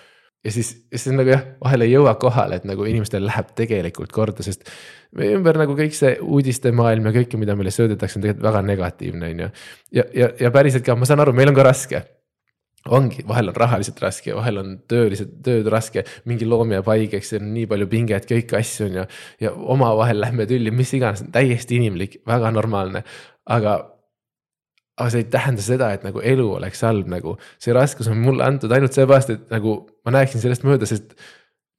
ja siis, siis nagu jah, vahel ei jõua kohale, et nagu inimestel läheb tegelikult korda, sest meie ümber nagu kõik see uudistemaailm ja kõike, mida meile söödetakse, on tegelikult väga negatiivne, on ju. ja, ja, ja päriselt ka, ma saan aru, meil on ka raske. ongi, vahel on rahaliselt raske, vahel on tööliselt, tööd raske, mingi loom jääb haigeks, on nii palju pinget, kõiki asju on ju. ja omavahel lähme tülli, mis iganes, täiesti inimlik, väga normaalne, aga aga see ei tähenda seda, et nagu elu oleks halb, nagu see raskus on mulle antud ainult seepärast, et nagu ma näeksin sellest mööda, sest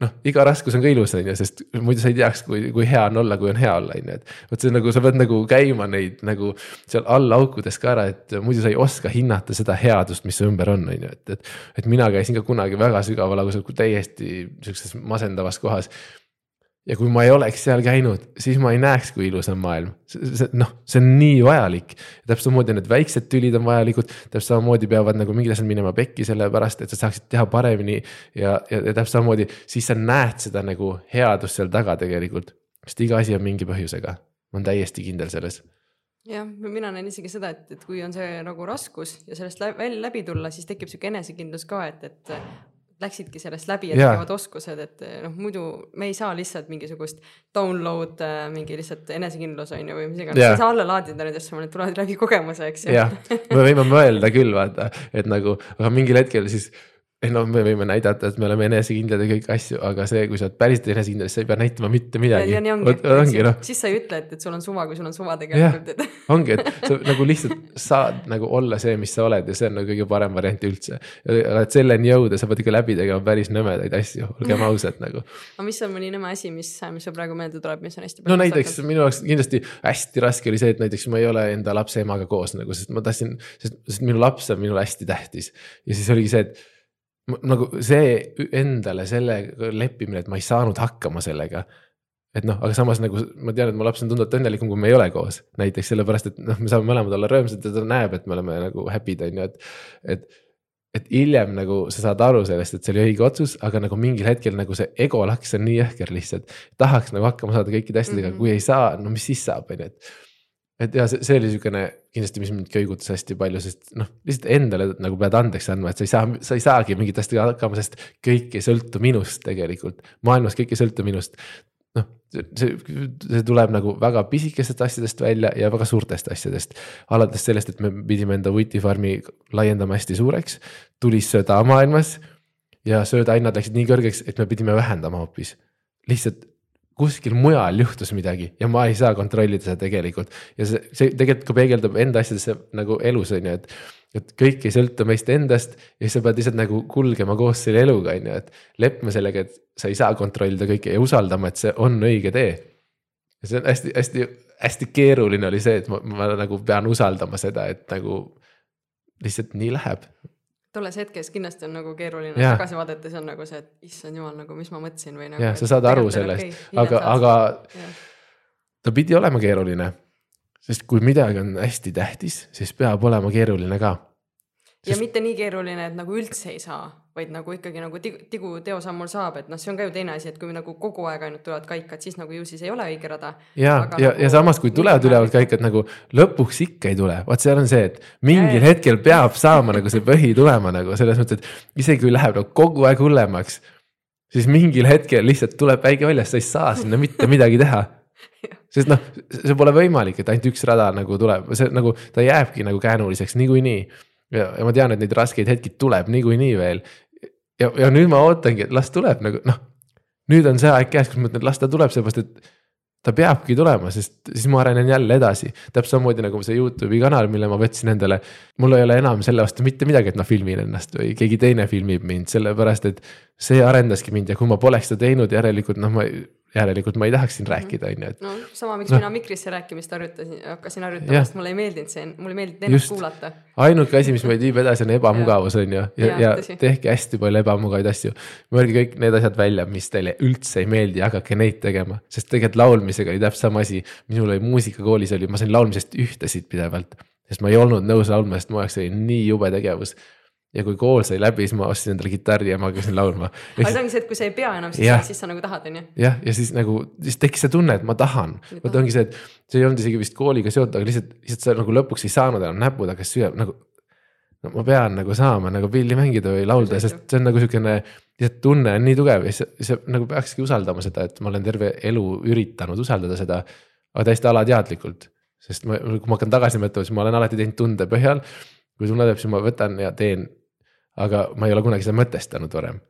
noh, iga raskus on ka ilus, on ju, sest muidu sa ei teaks, kui, kui hea on olla, kui on hea olla, on ju, et. vot see nagu, sa pead nagu käima neid nagu seal all aukudes ka ära, et muidu sa ei oska hinnata seda headust, mis su ümber on, on ju, et, et. et mina käisin ka kunagi väga sügaval, aga täiesti sihukeses masendavas kohas ja kui ma ei oleks seal käinud, siis ma ei näeks, kui ilus on maailm. noh, see on nii vajalik. täpselt samamoodi need väiksed tülid on vajalikud, täpselt samamoodi peavad nagu mingid asjad minema pekki, sellepärast et sa saaksid teha paremini. ja, ja, ja täpselt samamoodi, siis sa näed seda nagu headust seal taga tegelikult. sest iga asi on mingi põhjusega, ma olen täiesti kindel selles jah, mina näen isegi seda, et, et kui on see nagu raskus ja sellest läbi, läbi tulla, siis tekib sihuke enesekindlus ka, et, et läksidki sellest läbi, et tegevad oskused, et noh, muidu me ei saa lihtsalt mingisugust download mingi lihtsalt enesekindlus on ju või mis iganes, ei saa alla laadida neid asju, need tulevad läbi kogemuse, eks ju. jah, me võime mõelda küll vaata, et nagu, aga mingil hetkel siis ei no me võime näidata, et me oleme enesekindlad ja kõiki asju, aga see, kui sa oled päriselt enesekindel, siis sa ei pea näitama mitte midagi. ja nii ongi, ongi no. siis sa ei ütle, et, et sul on suva, kui sul on suva tegelikult, et. ongi, et sa nagu lihtsalt saad nagu olla see, mis sa oled ja see on nagu kõige parem variant üldse. aga et selleni jõuda, sa pead ikka läbi tegema päris nõmedaid asju, olgem ausad nagu. aga mis on mõni nõme asi, mis, mis sul praegu meelde tuleb, mis on hästi. no näiteks saanud? minu jaoks kindlasti hästi raske oli see, et näiteks ma ei ole enda lapse emaga koos nagu, sest ma tahtsin, sest, sest minu laps on minule hästi tähtis ja siis oligi see, et nagu see endale sellega leppimine, et ma ei saanud hakkama sellega. et noh, aga samas nagu ma tean, et mu laps on tunduvalt õnnelikum, kui me ei ole koos, näiteks sellepärast, et noh, me saame mõlemad olla rõõmsad ja ta näeb, et me oleme nagu happy'd on ju, et, et et hiljem nagu sa saad aru sellest, et see oli õige otsus, aga nagu mingil hetkel nagu see ego laks on nii jõhker lihtsalt. tahaks nagu hakkama saada kõikide asjadega mm, -hmm. kui ei saa, no mis siis saab, on ju, et et ja see, see oli niisugune kindlasti, mis mind köigutas hästi palju, sest noh, lihtsalt endale nagu pead andeks andma, et sa ei saa, sa ei saagi mingite asjadega hakkama, sest kõik ei sõltu minust tegelikult. maailmas kõik ei sõltu minust. noh, see, see tuleb nagu väga pisikestest asjadest välja ja väga suurtest asjadest. alates sellest, et me pidime enda Witifarmi laiendama hästi suureks, tuli sööda maailmas ja söödahinnad läksid nii kõrgeks, et me pidime vähendama hoopis lihtsalt kuskil mujal juhtus midagi ja ma ei saa kontrollida seda tegelikult. ja see, see tegelikult ka peegeldub enda asjadesse nagu elus on ju, et, et kõik ei sõltu meist endast ja sa pead lihtsalt nagu kulgema koos selle eluga, on ju, et leppima sellega, et sa ei saa kontrollida kõike ja usaldama, et see on õige tee. ja see on hästi-hästi-hästi keeruline oli see, et ma, ma nagu pean usaldama seda, et nagu lihtsalt nii läheb tolles hetkes kindlasti on nagu keeruline ja. tagasi vaadates on nagu see, et issand jumal, nagu mis ma mõtlesin või nagu. jah, sa saad aru sellest okay,, aga, aga ja. ta pidi olema keeruline. sest kui midagi on hästi tähtis, siis peab olema keeruline ka. ja mitte nii keeruline, et nagu üldse ei saa vaid nagu ikkagi nagu tigu, tigu teosammul saab, et noh, see on ka ju teine asi, et kui nagu kogu aeg ainult tulevad kaikad, siis nagu ju siis ei ole õige rada. ja, ja nagu,, ja samas, kui tulevad ülevalt kaikad nagu lõpuks ikka ei tule, vot seal on see, et mingil ja, hetkel peab saama nagu see põhi tulema nagu selles mõttes, et isegi kui läheb nagu kogu aeg hullemaks. siis mingil hetkel lihtsalt tuleb päike väljas, sa ei saa sinna mitte midagi teha sest noh, see pole võimalik, et ainult üks rada nagu tuleb, see nagu ta jääbki nagu käänuliseks niikuinii ja, ja ma tean, et neid raskeid hetki tuleb niikuinii veel. ja, ja nüüd ma ootangi, et las tuleb nagu noh, nüüd on see aeg käes, kus ma mõtlen, las ta tuleb, seepärast et ta peabki tulema, sest siis ma arenen jälle edasi. täpselt samamoodi nagu see Youtube'i kanal, mille ma võtsin endale. mul ei ole enam selle vastu mitte midagi, et ma filmin ennast või keegi teine filmib mind, sellepärast et see arendaski mind ja kui ma poleks seda teinud, järelikult noh, ma järelikult ma ei tahaks siin rääkida, on ju, et. no sama, miks no. mina mikrisse rääkimist harjutasin, hakkasin harjutama, sest mulle ei meeldinud see, mulle ei meeldinud ennast Just. kuulata. ainuke asi, mis meid viib edasi, on ebamugavus, on ju, ja, ja, ja tehke hästi palju ebamugavaid asju. mõelge kõik need asjad välja, mis teile üldse ei meeldi, hakake neid tegema, sest tegelikult laulmisega oli täpselt sama asi. minul oli muusikakoolis oli, ma sain laulmisest ühtesid pidevalt, sest ma ei olnud nõus laulma, sest mu jaoks oli nii jube tegevus ja kui kool sai läbi, siis ma ostsin endale kitarri ja ma hakkasin laulma. aga see ongi see, et kui sa ei pea enam, siis, siis sa nagu tahad, on ju. jah, ja siis nagu, siis tekkis see tunne, et ma tahan. vot ongi see, et see ei olnud isegi vist kooliga seotud, aga lihtsalt, lihtsalt sa nagu lõpuks ei saanud enam näpud hakkas süüa nagu. no ma pean nagu saama nagu pilli mängida või laulda, sest see on nagu sihukene, lihtsalt tunne on nii tugev ja siis sa nagu peakski usaldama seda, et ma olen terve elu üritanud usaldada seda. aga täiesti alateadlikult, sest ma, kui ma hakkan tagasi mõtlema, siis ma olen alati teinud tunde põhjal. kui tunne tuleb, siis ma võtan ja teen aga ma ei ole kunagi seda mõtestanud varem.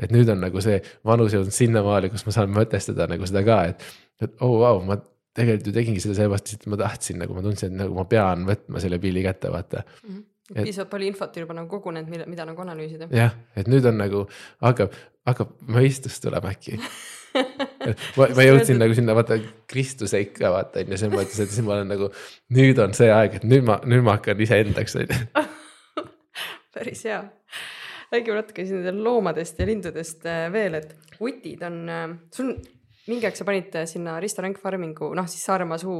et nüüd on nagu see vanus jõudnud sinnamaale, kus ma saan mõtestada nagu seda ka, et, et oh vau wow,, ma tegelikult ju tegingi seda sellepärast, et ma tahtsin nagu ma tundsin, et nagu ma pean võtma selle pilli kätte, vaata mm. -hmm et piisavalt palju infot juba nagu kogunenud, mida, mida nagu analüüsida. jah, et nüüd on nagu hakkab, hakkab mõistus tulema äkki ma, ma jõudsin nagu sinna vaata Kristuse ikka vaata on ju, selles mõttes, et siis ma olen nagu nüüd on see aeg, et nüüd ma, nüüd ma hakkan iseendaks on ju päris hea. räägime natuke siin loomadest ja lindudest äh, veel, et utid on, äh, sul mingi aeg sa panid äh, sinna Risto Ränk Farmingu, noh siis Saaremaa suu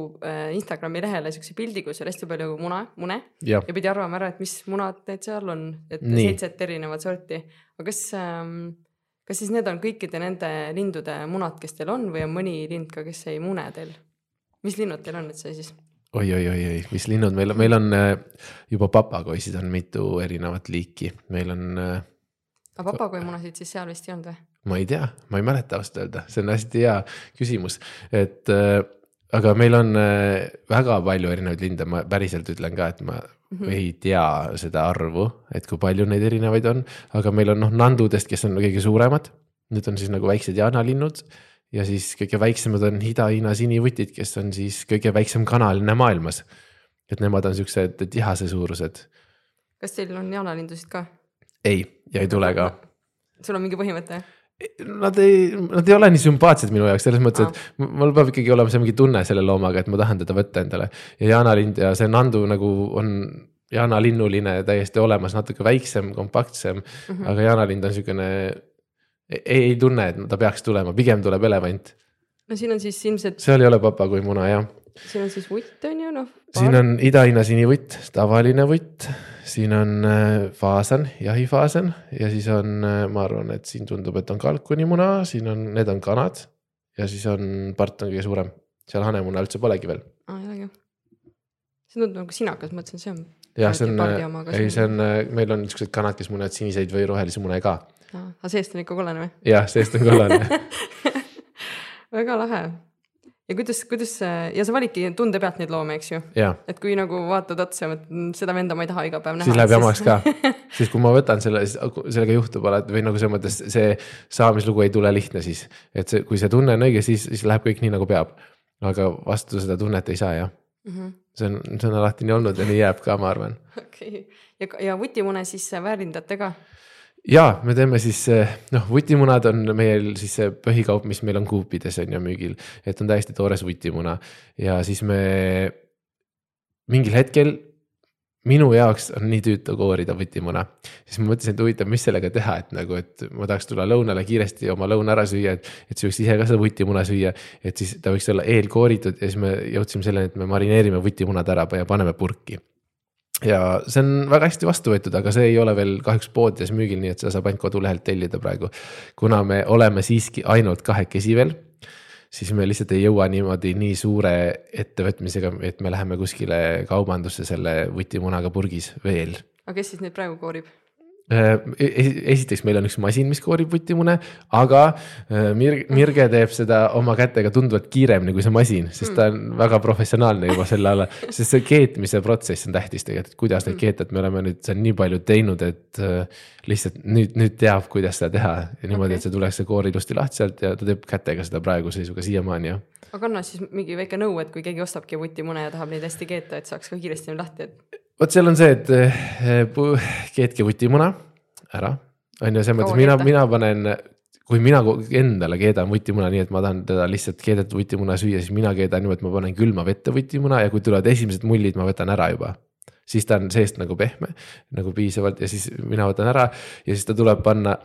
Instagrami lehele siukse pildi, kus oli hästi palju muna, mune ja. ja pidi arvama ära, et mis munad need seal on, et Nii. seitset erinevat sorti. aga kas ähm,, kas siis need on kõikide nende lindude munad, kes teil on või on mõni lind ka, kes ei mune teil? mis linnud teil on üldse siis? Oi-oi-oi-oi, mis linnud meil on, meil on äh, juba papagoisid on mitu erinevat liiki, meil on. Äh, aga papagoimunasid siis seal vist ei olnud või? ma ei tea, ma ei mäleta ausalt öelda, see on hästi hea küsimus, et äh, aga meil on väga palju erinevaid linde, ma päriselt ütlen ka, et ma mm -hmm. ei tea seda arvu, et kui palju neid erinevaid on, aga meil on noh nandudest, kes on kõige suuremad. Need on siis nagu väiksed jaanalinnud ja siis kõige väiksemad on Ida-Hiina sinivutid, kes on siis kõige väiksem kanaline maailmas. et nemad on siuksed tihase suurused. kas teil on jaanalindusid ka? ei, ja ei tule ka. sul on mingi põhimõte? Nad ei, nad ei ole nii sümpaatsed minu jaoks selles mõttes, et mul peab ikkagi olema see mingi tunne selle loomaga, et ma tahan teda võtta endale. ja jaanalind ja see nandu nagu on jaanalinnuline täiesti olemas, natuke väiksem, kompaktsem mm, -hmm. aga jaanalind on siukene ei, ei tunne, et ta peaks tulema, pigem tuleb elevant. no siin on siis ilmselt. seal ei ole papa kui muna jah. siin on siis vutt on ju noh. siin on Ida-Hiina sinivutt, tavaline vutt, siin on äh, faasan, jahifaasan ja siis on, äh, ma arvan, et siin tundub, et on kalkunimuna, siin on, need on kanad. ja siis on part on kõige suurem, seal hanemuna üldse polegi veel. aa, ei olegi. see tundub nagu sinakas, mõtlesin, see on. jah, see on, ei, see on, meil on niisugused kanad, kes munevad siniseid või rohelisi mune ka aga seest on ikka kollane või? jah, seest on kollane väga lahe. ja kuidas, kuidas ja sa validki tunde pealt neid loomi, eks ju? et kui nagu vaatad otsa, mm, seda venda ma ei taha iga päev näha. siis läheb jamaks ka siis kui ma võtan selle, sellega juhtub alati või nagu selles mõttes see saamislugu ei tule lihtne siis. et see, kui see tunne on õige, siis, siis läheb kõik nii nagu peab. aga vastu seda tunnet ei saa jah mm. -hmm. see on, see on alati nii olnud ja nii jääb ka, ma arvan. okei okay., ja, ja vutimune siis väärindate ka? Ja me teeme siis noh, vutimunad on meil siis see põhikaup, mis meil on kuupides on ju müügil, et on täiesti toores vutimuna. Ja siis me mingil hetkel minu jaoks on nii tüütu koorida vutimuna, siis ma mõtlesin, et huvitav, mis sellega teha, et nagu, et ma tahaks tulla lõunale kiiresti oma lõuna ära süüa, et, et sööks ise ka seda vutimuna süüa. et siis ta võiks olla eelkooritud ja siis me jõudsime selleni, et me marineerime vutimunad ära ja paneme purki ja see on väga hästi vastu võetud, aga see ei ole veel kahjuks poodides müügil, nii et seda saab ainult kodulehelt tellida praegu. kuna me oleme siiski ainult kahekesi veel, siis me lihtsalt ei jõua niimoodi nii suure ettevõtmisega, et me läheme kuskile kaubandusse selle vutimunaga purgis veel. aga kes siis neid praegu koorib? Äh, esiteks, meil on üks masin, mis koorib vutimune, aga äh, Mir-, Mirge teeb seda oma kätega tunduvalt kiiremini kui see masin, sest ta on mm. väga professionaalne juba selle alla. sest see keetmise protsess on tähtis tegelikult, et kuidas neid mm. keeta, et me oleme nüüd seal nii palju teinud, et äh, lihtsalt nüüd, nüüd teab, kuidas seda teha. ja niimoodi okay., et see tuleks see koor ilusti lahti sealt ja ta teeb kätega seda praeguse seisuga siiamaani, jah aga anna siis mingi väike nõu, et kui keegi ostabki vutimune ja tahab neid hästi keeta, et saaks ka kiiresti lahti, et vot seal on see, et eh, keetke vutimuna ära, on ju, selles mõttes mina, mina panen kui mina endale keedan vutimuna nii, et ma tahan teda lihtsalt keedetud vutimuna süüa, siis mina keedan niimoodi, et ma panen külma vette vutimuna ja kui tulevad esimesed mullid, ma võtan ära juba. siis ta on seest nagu pehme, nagu piisavalt ja siis mina võtan ära ja siis ta tuleb panna,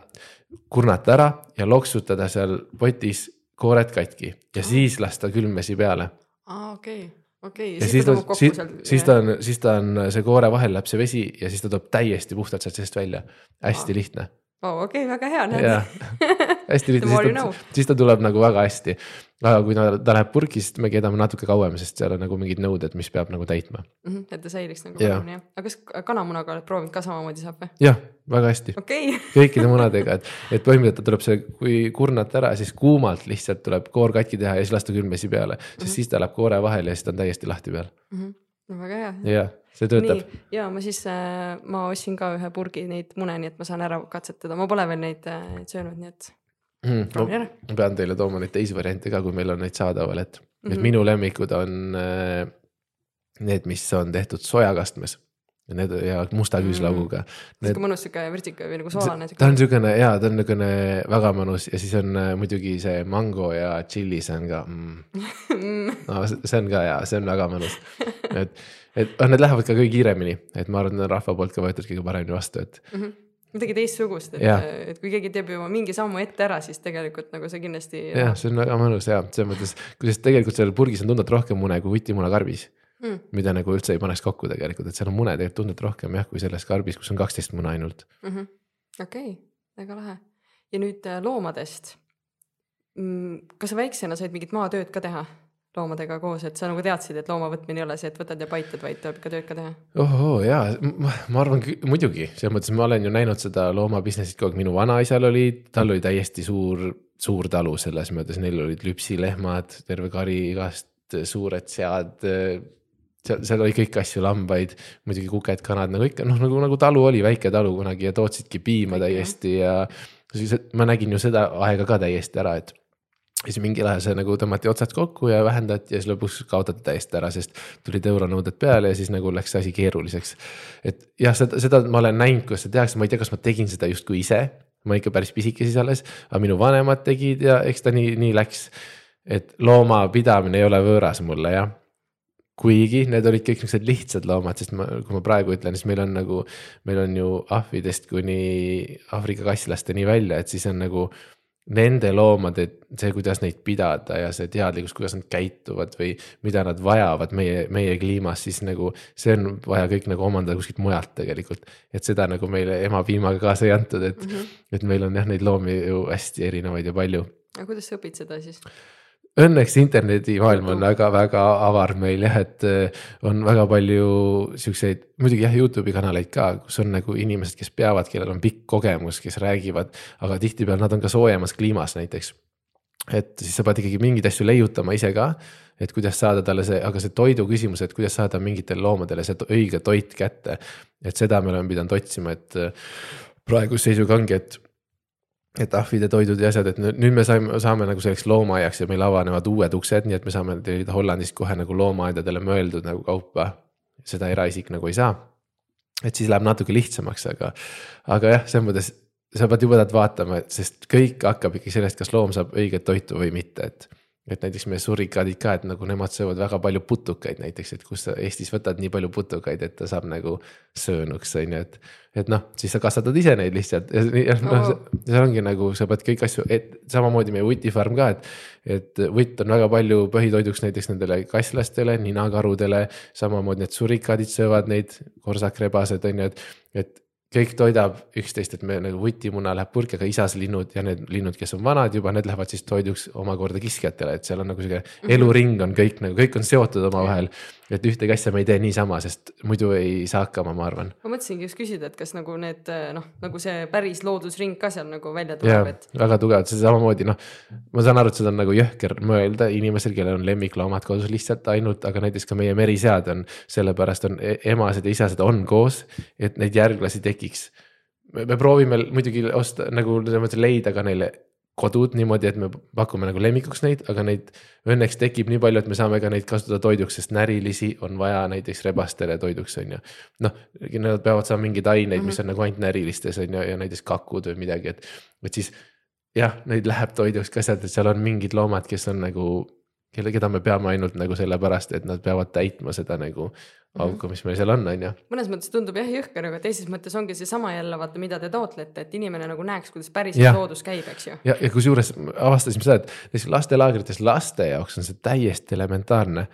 kurnata ära ja loksutada seal potis koored katki ja siis lasta külmvesi peale. Aa, okei, okei. ja siis ta, siis, siis ta on, siis ta on see koore vahel läheb see vesi ja siis ta tuleb täiesti puhtalt sealt seest välja. hästi lihtne. oh, okei okay,, väga hea. jah, hästi lihtne, siis ta, siis ta tuleb nagu väga hästi. aga kui ta, ta läheb purki, siis me keedame natuke kauem, sest seal on nagu mingid nõuded, mis peab nagu täitma mm. -hmm, et ta säiliks nagu paremini jah, aga kas kanamunaga oled proovinud ka samamoodi saab või? jah, väga hästi okay. kõikide munadega, et, et põhimõtteliselt tuleb see, kui kurnata ära, siis kuumalt lihtsalt tuleb koor katki teha ja siis lasta külmvesi peale, sest mm -hmm. siis ta läheb koore vahele ja siis ta on täiesti lahti peal mm. -hmm. no väga hea. jah, see töötab. ja ma siis äh,, ma ostsin ka ühe purgi neid mune, nii et ma saan ära katsetada, ma pole veel neid äh, söönud, nii et mm,. ma, ma pean teile tooma neid teisi variante ka, kui meil on neid saadaval, et mm, -hmm. et minu lemmikud on äh, need, mis on tehtud sojakastmes Need ja musta küüslauguga mm.. sihuke mõnus sihuke virtsika või nagu soolane. ta on siukene ja ta on niukene väga mõnus ja siis on äh, muidugi see mango ja tšilli, see on ka mm. no see on ka hea, see on väga mõnus. et, et noh, need lähevad ka kõige kiiremini, et ma arvan, et need on rahva poolt ka võetud kõige paremini vastu, et mm. -hmm midagi teistsugust, et, et kui keegi teeb juba mingi sammu ette ära, siis tegelikult nagu see kindlasti. jah, see on väga mõnus ja selles mõttes, kuidas tegelikult seal purgis on tunduvalt rohkem mune kui vutimuna karbis mm. Mida nagu üldse ei paneks kokku tegelikult, et seal on mune tegelikult tunduvalt rohkem jah, kui selles karbis, kus on kaksteist mune ainult mm -hmm.. okei väga lahe. ja nüüd äh, loomadest. Mm, kas sa väiksena said mingit maatööd ka teha? loomadega koos, et sa nagu teadsid, et looma võtmine ei ole see, et võtad ja paitad, vaid tuleb ikka tööd ka teha? ohoo jaa, ma arvan muidugi, selles mõttes ma olen ju näinud seda looma business'it kogu aeg, minu vanaisal oli, tal oli täiesti suur, suur talu selles mõttes, neil olid lüpsilehmad, terve kari igast suured sead seal, seal oli kõiki asju, lambaid, muidugi kuked, kanad nagu ikka noh, nagu, nagu talu oli, väike talu kunagi ja tootsidki piima täiesti ja. siis ma nägin ju seda aega ka täiesti ära, et siis mingil ajal see nagu tõmmati otsad kokku ja vähendati ja siis lõpuks kaotati täiesti ära, sest tulid euronõuded peale ja siis nagu läks asi keeruliseks. et jah, seda, seda ma olen näinud, kuidas seda tehakse, ma ei tea, kas ma tegin seda justkui ise, ma ikka päris pisike siis alles, aga minu vanemad tegid ja eks ta nii, nii läks. et loomapidamine ei ole võõras mulle jah kuigi need olid kõik niisugused lihtsad loomad, sest ma, kui ma praegu ütlen, siis meil on nagu, meil on ju ahvidest kuni Aafrika kasslasteni välja, et siis on nagu nende loomade, see, kuidas neid pidada ja see teadlikkus, kuidas nad käituvad või mida nad vajavad meie, meie kliimas, siis nagu see on vaja kõik nagu omandada kuskilt mujalt tegelikult. et seda nagu meile ema piimaga kaasa ei antud, et mm, -hmm. et meil on jah, neid loomi ju hästi erinevaid ja palju. aga kuidas sa õpid seda siis? Õnneks internetimaailm on väga-väga avar meil jah, et eh, on väga palju siukseid, muidugi jah, Youtube'i kanaleid ka, kus on nagu inimesed, kes peavad, kellel on pikk kogemus, kes räägivad, aga tihtipeale nad on ka soojemas kliimas näiteks. et siis sa pead ikkagi mingeid asju leiutama ise ka, et kuidas saada talle see, aga see toidu küsimus, et kuidas saada mingitele loomadele see õige toit kätte. et seda me oleme pidanud otsima, et eh, praeguse seisuga ongi, et et ahvid ja toidud ja asjad, et nüüd me saime, saame nagu selleks loomaaiaks ja meil avanevad uued uksed, nii et me saame tellida Hollandist kohe nagu loomaaedadele mõeldud nagu kaupa. seda eraisik nagu ei saa. et siis läheb natuke lihtsamaks, aga, aga jah, selles mõttes sa pead pead vaatama, sest kõik hakkab ikkagi sellest, kas loom saab õiget toitu või mitte, et et näiteks meie surikaadid ka, et nagu nemad söövad väga palju putukaid näiteks, et kus sa Eestis võtad nii palju putukaid, et ta saab nagu söönuks, on ju, et. et noh, siis sa kasvatad ise neid lihtsalt ja, ja noh oh., see ongi nagu sa pead kõik asju, et samamoodi meie vutifarm ka, et. et vutt on väga palju põhitoiduks näiteks nendele kasslastele, ninakarudele, samamoodi need surikaadid söövad neid, korsakrebased on ju, et, et kõik toidab üksteist, et me nagu vutimuna läheb purki, aga isaslinnud ja need linnud, kes on vanad juba, need lähevad siis toiduks omakorda kiskjatele, et seal on nagu sihuke mm -hmm. eluring on kõik nagu, kõik on seotud omavahel. Et ühtegi asja me ei tee niisama, sest muidu ei saa hakkama, ma arvan. ma mõtlesingi just küsida, et kas nagu need noh, nagu see päris loodusring ka seal nagu välja tuleb, et. väga tugevalt, see samamoodi noh, ma saan aru, et seda on nagu jõhker mõelda inimesel, kellel on lemmikloomad kodus lihtsalt ainult, aga näiteks ka meie merisead on, sellepärast on e-, emased ja isased on koos, et neid järglasi tekiks tekiks. me proovime muidugi osta nagu selles mõttes leida ka neile kodud niimoodi, et me pakume nagu lemmikuks neid, aga neid õnneks tekib nii palju, et me saame ka neid kasutada toiduks, sest närilisi on vaja näiteks rebastele toiduks, on ju. noh, nad peavad saama mingeid aineid mm, -hmm. mis mhm. on nagu ainult närilistes on ju, ja näiteks kakud või midagi, et, et siis jah, neid läheb toiduks ka sealt, et seal on mingid loomad, kes on nagu, kelle, keda me peame ainult nagu sellepärast, et nad peavad täitma seda nagu auku, mis meil seal on, on ju. mõnes mõttes tundub jah jõhker, aga teises mõttes ongi seesama jälle vaata, mida te taotlete, et inimene nagu näeks, kuidas päriselt loodus käib, eks ju. ja, ja kusjuures avastasime seda, et näiteks lastelaagrites laste jaoks on see täiesti elementaarne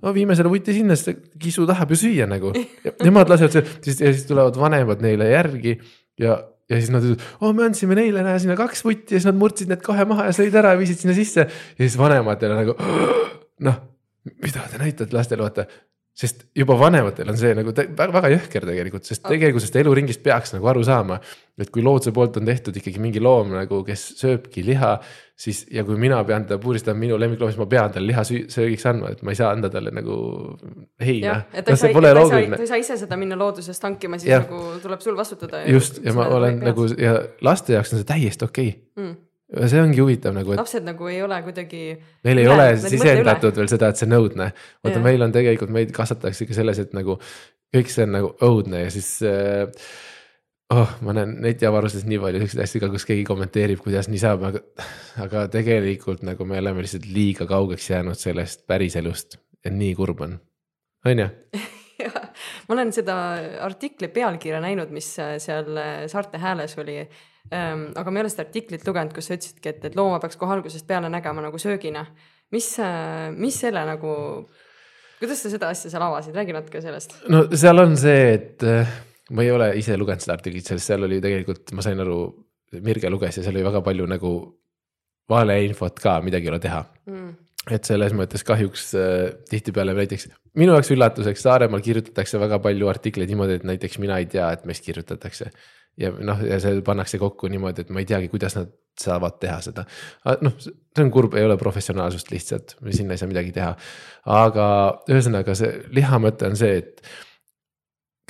no viime selle vuti sinna, sest kisu tahab ju süüa nagu. Nemad lasevad selle, siis ja siis tulevad vanemad neile järgi ja, ja siis nad ütlevad, oo me andsime neile, näe sinna kaks vutti ja siis nad murtsid need kahe maha ja sõid ära ja viisid sinna sisse. ja siis vanemad jälle nagu noh, mida te näitate lastele, vaata sest juba vanematel on see nagu väga, väga jõhker tegelikult, sest tegelikult sellest eluringist peaks nagu aru saama. et kui looduse poolt on tehtud ikkagi mingi loom nagu, kes sööbki liha, siis ja kui mina pean teda puristama, minu lemmikloom, siis ma pean talle liha söögiks andma, et ma ei saa anda talle nagu heina. no see pole loogiline. ta ei saa ise seda minna loodusest hankima, siis ja. nagu tuleb sul vastutada. just ja ma olen nagu ja laste jaoks on see täiesti okei okay. mm see ongi huvitav nagu, et. lapsed nagu ei ole kuidagi. Neil ei üle, ole sisendatud veel seda, et see on õudne. vaata, meil on tegelikult, meid kasvatataksegi selles, et nagu kõik see on nagu õudne ja siis äh, oh, ma näen netiavarustes nii palju siukseid asju ka, kus keegi kommenteerib, kuidas nii saab, aga, aga tegelikult nagu me oleme lihtsalt liiga kaugeks jäänud sellest päriselust ja nii kurb on, on ju ma olen seda artikli pealkirja näinud, mis seal Saarte Hääles oli. Aga ma ei ole seda artiklit lugenud, kus sa ütlesidki, et, et looma peaks kohe algusest peale nägema nagu söögina. mis, mis selle nagu, kuidas sa seda asja seal avasid, räägi natuke sellest. no seal on see, et äh, ma ei ole ise lugenud seda artiklit, sest seal oli tegelikult, ma sain aru, Mirge luges ja seal oli väga palju nagu valeinfot ka, midagi ei ole teha mm et selles mõttes kahjuks äh, tihtipeale näiteks minu jaoks üllatuseks Saaremaal kirjutatakse väga palju artikleid niimoodi, et näiteks mina ei tea, et meist kirjutatakse ja noh, ja see pannakse kokku niimoodi, et ma ei teagi, kuidas nad saavad teha seda. noh, see on kurb, ei ole professionaalsust lihtsalt, sinna ei saa midagi teha. aga ühesõnaga see liha mõte on see, et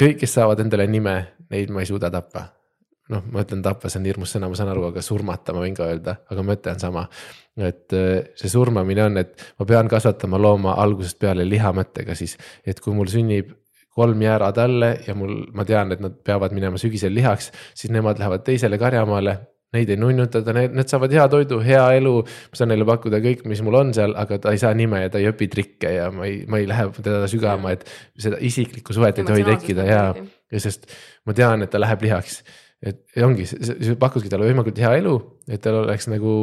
kõik, kes saavad endale nime, neid ma ei suuda tappa. noh, ma ütlen tappa, see on hirmus sõna, ma saan aru, aga surmata ma võin ka öelda, aga mõte on sama. Et äh, see surmamine on, et ma pean kasvatama looma algusest peale liha mõttega siis, et kui mul sünnib kolm jäära talle ja mul, ma tean, et nad peavad minema sügisel lihaks, siis nemad lähevad teisele karjamaale. Neid ei nunnutada, need, need saavad hea toidu, hea elu, ma saan neile pakkuda kõik, mis mul on seal, aga ta ei saa nime ja ta ei õpi trikke ja ma ei, ma ei lähe teda sügama, et seda isiklikku suhet ei tohi tekkida ja, ja sest ma tean, et ta läheb lihaks. et ja ongi, pakudki talle võimalikult hea elu, et tal oleks nagu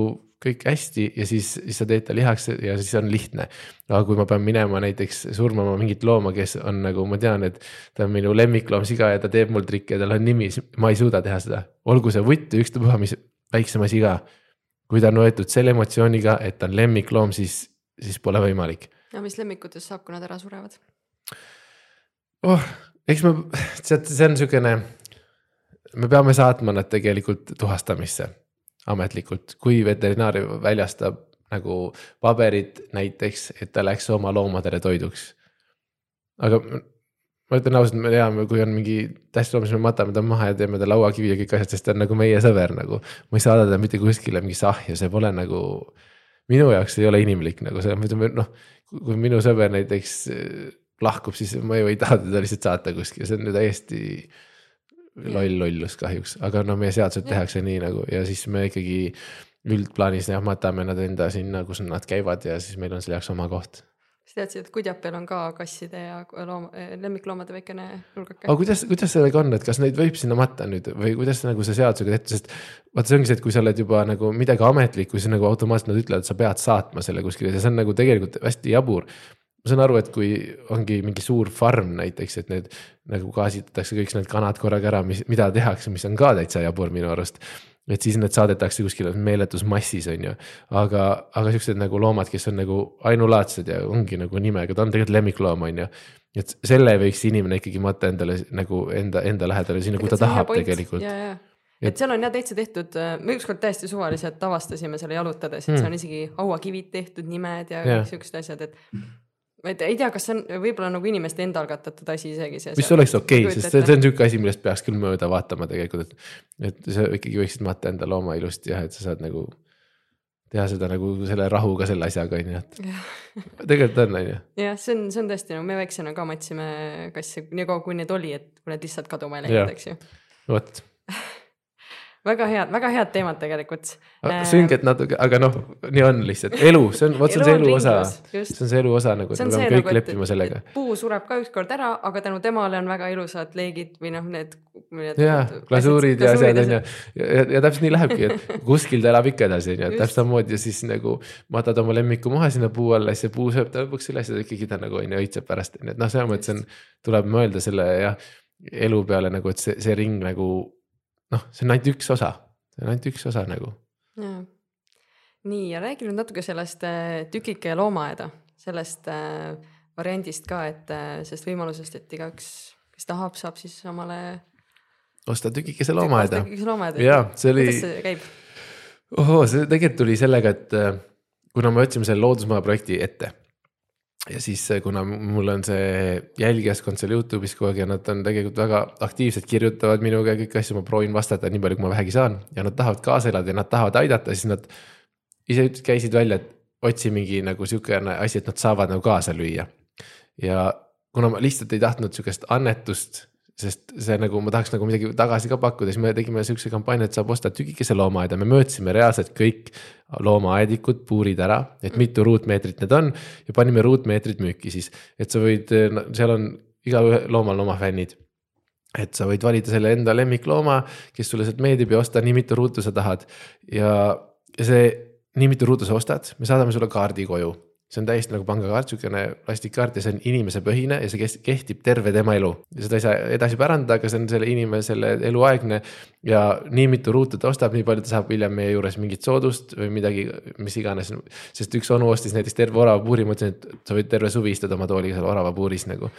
kõik hästi ja siis, siis sa teed ta lihaks ja siis on lihtne. aga kui ma pean minema näiteks surmama mingit looma, kes on nagu ma tean, et ta on minu lemmikloom siga ja ta teeb mul trikke ja tal on nimi, siis ma ei suuda teha seda. olgu see vutt või ükstapuha, mis väiksema siga. kui ta on võetud selle emotsiooniga, et ta on lemmikloom, siis, siis pole võimalik. ja mis lemmikutest saab, kui nad ära surevad? oh, eks ma, see on siukene, me peame saatma nad tegelikult tuhastamisse ametlikult, kui veterinaar väljastab nagu paberit näiteks, et ta läks oma loomadele toiduks. aga ma ütlen ausalt, me teame, kui on mingi tähtsloom, siis me matame ta maha ja teeme ta lauakivi ja kõik asjad, sest ta on nagu meie sõber nagu. ma ei saada teda mitte kuskile mingisse ahju, see pole nagu, minu jaoks ei ole inimlik nagu selles mõttes, noh. kui minu sõber näiteks eh, lahkub, siis ma ju ei taha teda lihtsalt saata kuskile, see on ju täiesti loll lollus kahjuks, aga no meie seadused tehakse nii nagu ja siis me ikkagi üldplaanis jah, matame nad enda sinna, kus nad käivad ja siis meil on selle jaoks oma koht. sa teadsid, et Kudjapel on ka kasside ja looma, lemmikloomade väikene nurgake? aga kuidas, kuidas sellega on, et kas neid võib sinna matta nüüd või kuidas nagu see seadusega tehtud, sest vaata, see ongi see, et kui sa oled juba nagu midagi ametlikku, siis nagu automaatselt nad ütlevad, sa pead saatma selle kuskile ja see on nagu tegelikult hästi jabur ma saan aru, et kui ongi mingi suur farm näiteks, et need nagu gaasitatakse kõik need kanad korraga ära, mis, mida tehakse, mis on ka täitsa jabur minu arust. et siis need saadetakse kuskile meeletus massis, on ju. aga, aga siuksed nagu loomad, kes on nagu ainulaadsed ja ongi nagu nimega, ta on tegelikult lemmikloom, on ju. et selle võiks inimene ikkagi matta endale nagu enda, enda lähedale sinna, kui ta tahab tegelikult et seal on jah täitsa tehtud, me ükskord täiesti suvaliselt avastasime selle jalutades, et mm. seal on isegi hauakivid tehtud, nimed ja, ja. kõik siuksed asjad, et ma ei tea, kas see on võib-olla nagu inimeste enda algatatud asi isegi. mis oleks okei okay,, sest see, see on sihuke asi, millest peaks küll mööda vaatama tegelikult, et. et sa ikkagi võiksid matta enda looma ilusti jah, et sa saad nagu teha seda nagu selle rahuga selle asjaga on ju, et tegelikult on, on ju. jah, see on, see on tõesti nagu me väiksena ka matsime kasse nii kaua, kui neid oli, et kui need lihtsalt kaduma ei läinud, eks ju. vot väga head, väga head teemad tegelikult. sünged natuke, aga noh, nii on lihtsalt elu, see on, vot see on see elu osa. see on see elu osa nagu, et me peame kõik nagu, leppima sellega. puu sureb ka ükskord ära, aga tänu temale on väga ilusad leegid või noh, need. ja, glasuurid ja asjad on ju, ja, täpselt nii lähebki, et kuskil ta elab ikka edasi, on ju, täpselt samamoodi ja siis nagu matad oma lemmiku maha sinna puu alla, siis see puu sööb ta lõpuks üles ja ikkagi ta nagu on ju õitseb pärast, on ju, et noh, selles mõttes on, tuleb mõelda selle jah, elu peale nagu, et see, see ring nagu noh, see on ainult üks osa, see on ainult üks osa nagu. nii ja räägi nüüd natuke sellest äh, tükike loomaaeda, sellest äh, variandist ka, et äh, sellest võimalusest, et igaüks, kes tahab, saab siis omale. osta tükikese loomaaeda. tükikese loomaaeda. jaa, see oli. kuidas see käib? ohoo, see tegelikult tuli sellega, et kuna me võtsime selle loodusmaja projekti ette ja siis, kuna mul on see jälgijaskond seal Youtube'is kogu aeg ja nad on tegelikult väga aktiivsed, kirjutavad minuga ja kõiki asju, ma proovin vastata nii palju, kui ma vähegi saan. ja nad tahavad kaasa elada ja nad tahavad aidata, siis nad ise käisid välja, et otsi mingi nagu sihukene asi, et nad saavad nagu kaasa lüüa. ja kuna ma lihtsalt ei tahtnud sihukest annetust sest see nagu ma tahaks nagu midagi tagasi ka pakkuda, siis me tegime sihukese kampaania, et saab osta tükikese loomaaeda, me mõõtsime reaalselt kõik loomaaedikud, puurid ära, et mitu ruutmeetrit need on ja panime ruutmeetrid müüki siis, et sa võid, seal on igal loomal oma fännid. Et sa võid valida selle enda lemmiklooma, kes sulle sealt meeldib ja osta nii mitu ruutu sa tahad. Ja, ja see nii mitu ruutu sa ostad, me saadame sulle kaardi koju see on täiesti nagu pangakaart, sihukene plastikkaart ja see on inimesepõhine ja see kehtib terve tema elu. ja seda ei saa edasi pärandada, aga see on selle inimesele eluaegne ja nii mitu ruutu ta ostab, nii palju ta saab hiljem meie juures mingit soodust või midagi, mis iganes. sest üks onu ostis näiteks terve oravapuuri, ma ütlesin, et sa võid terve suvi istuda oma tooliga seal oravapuuris nagu.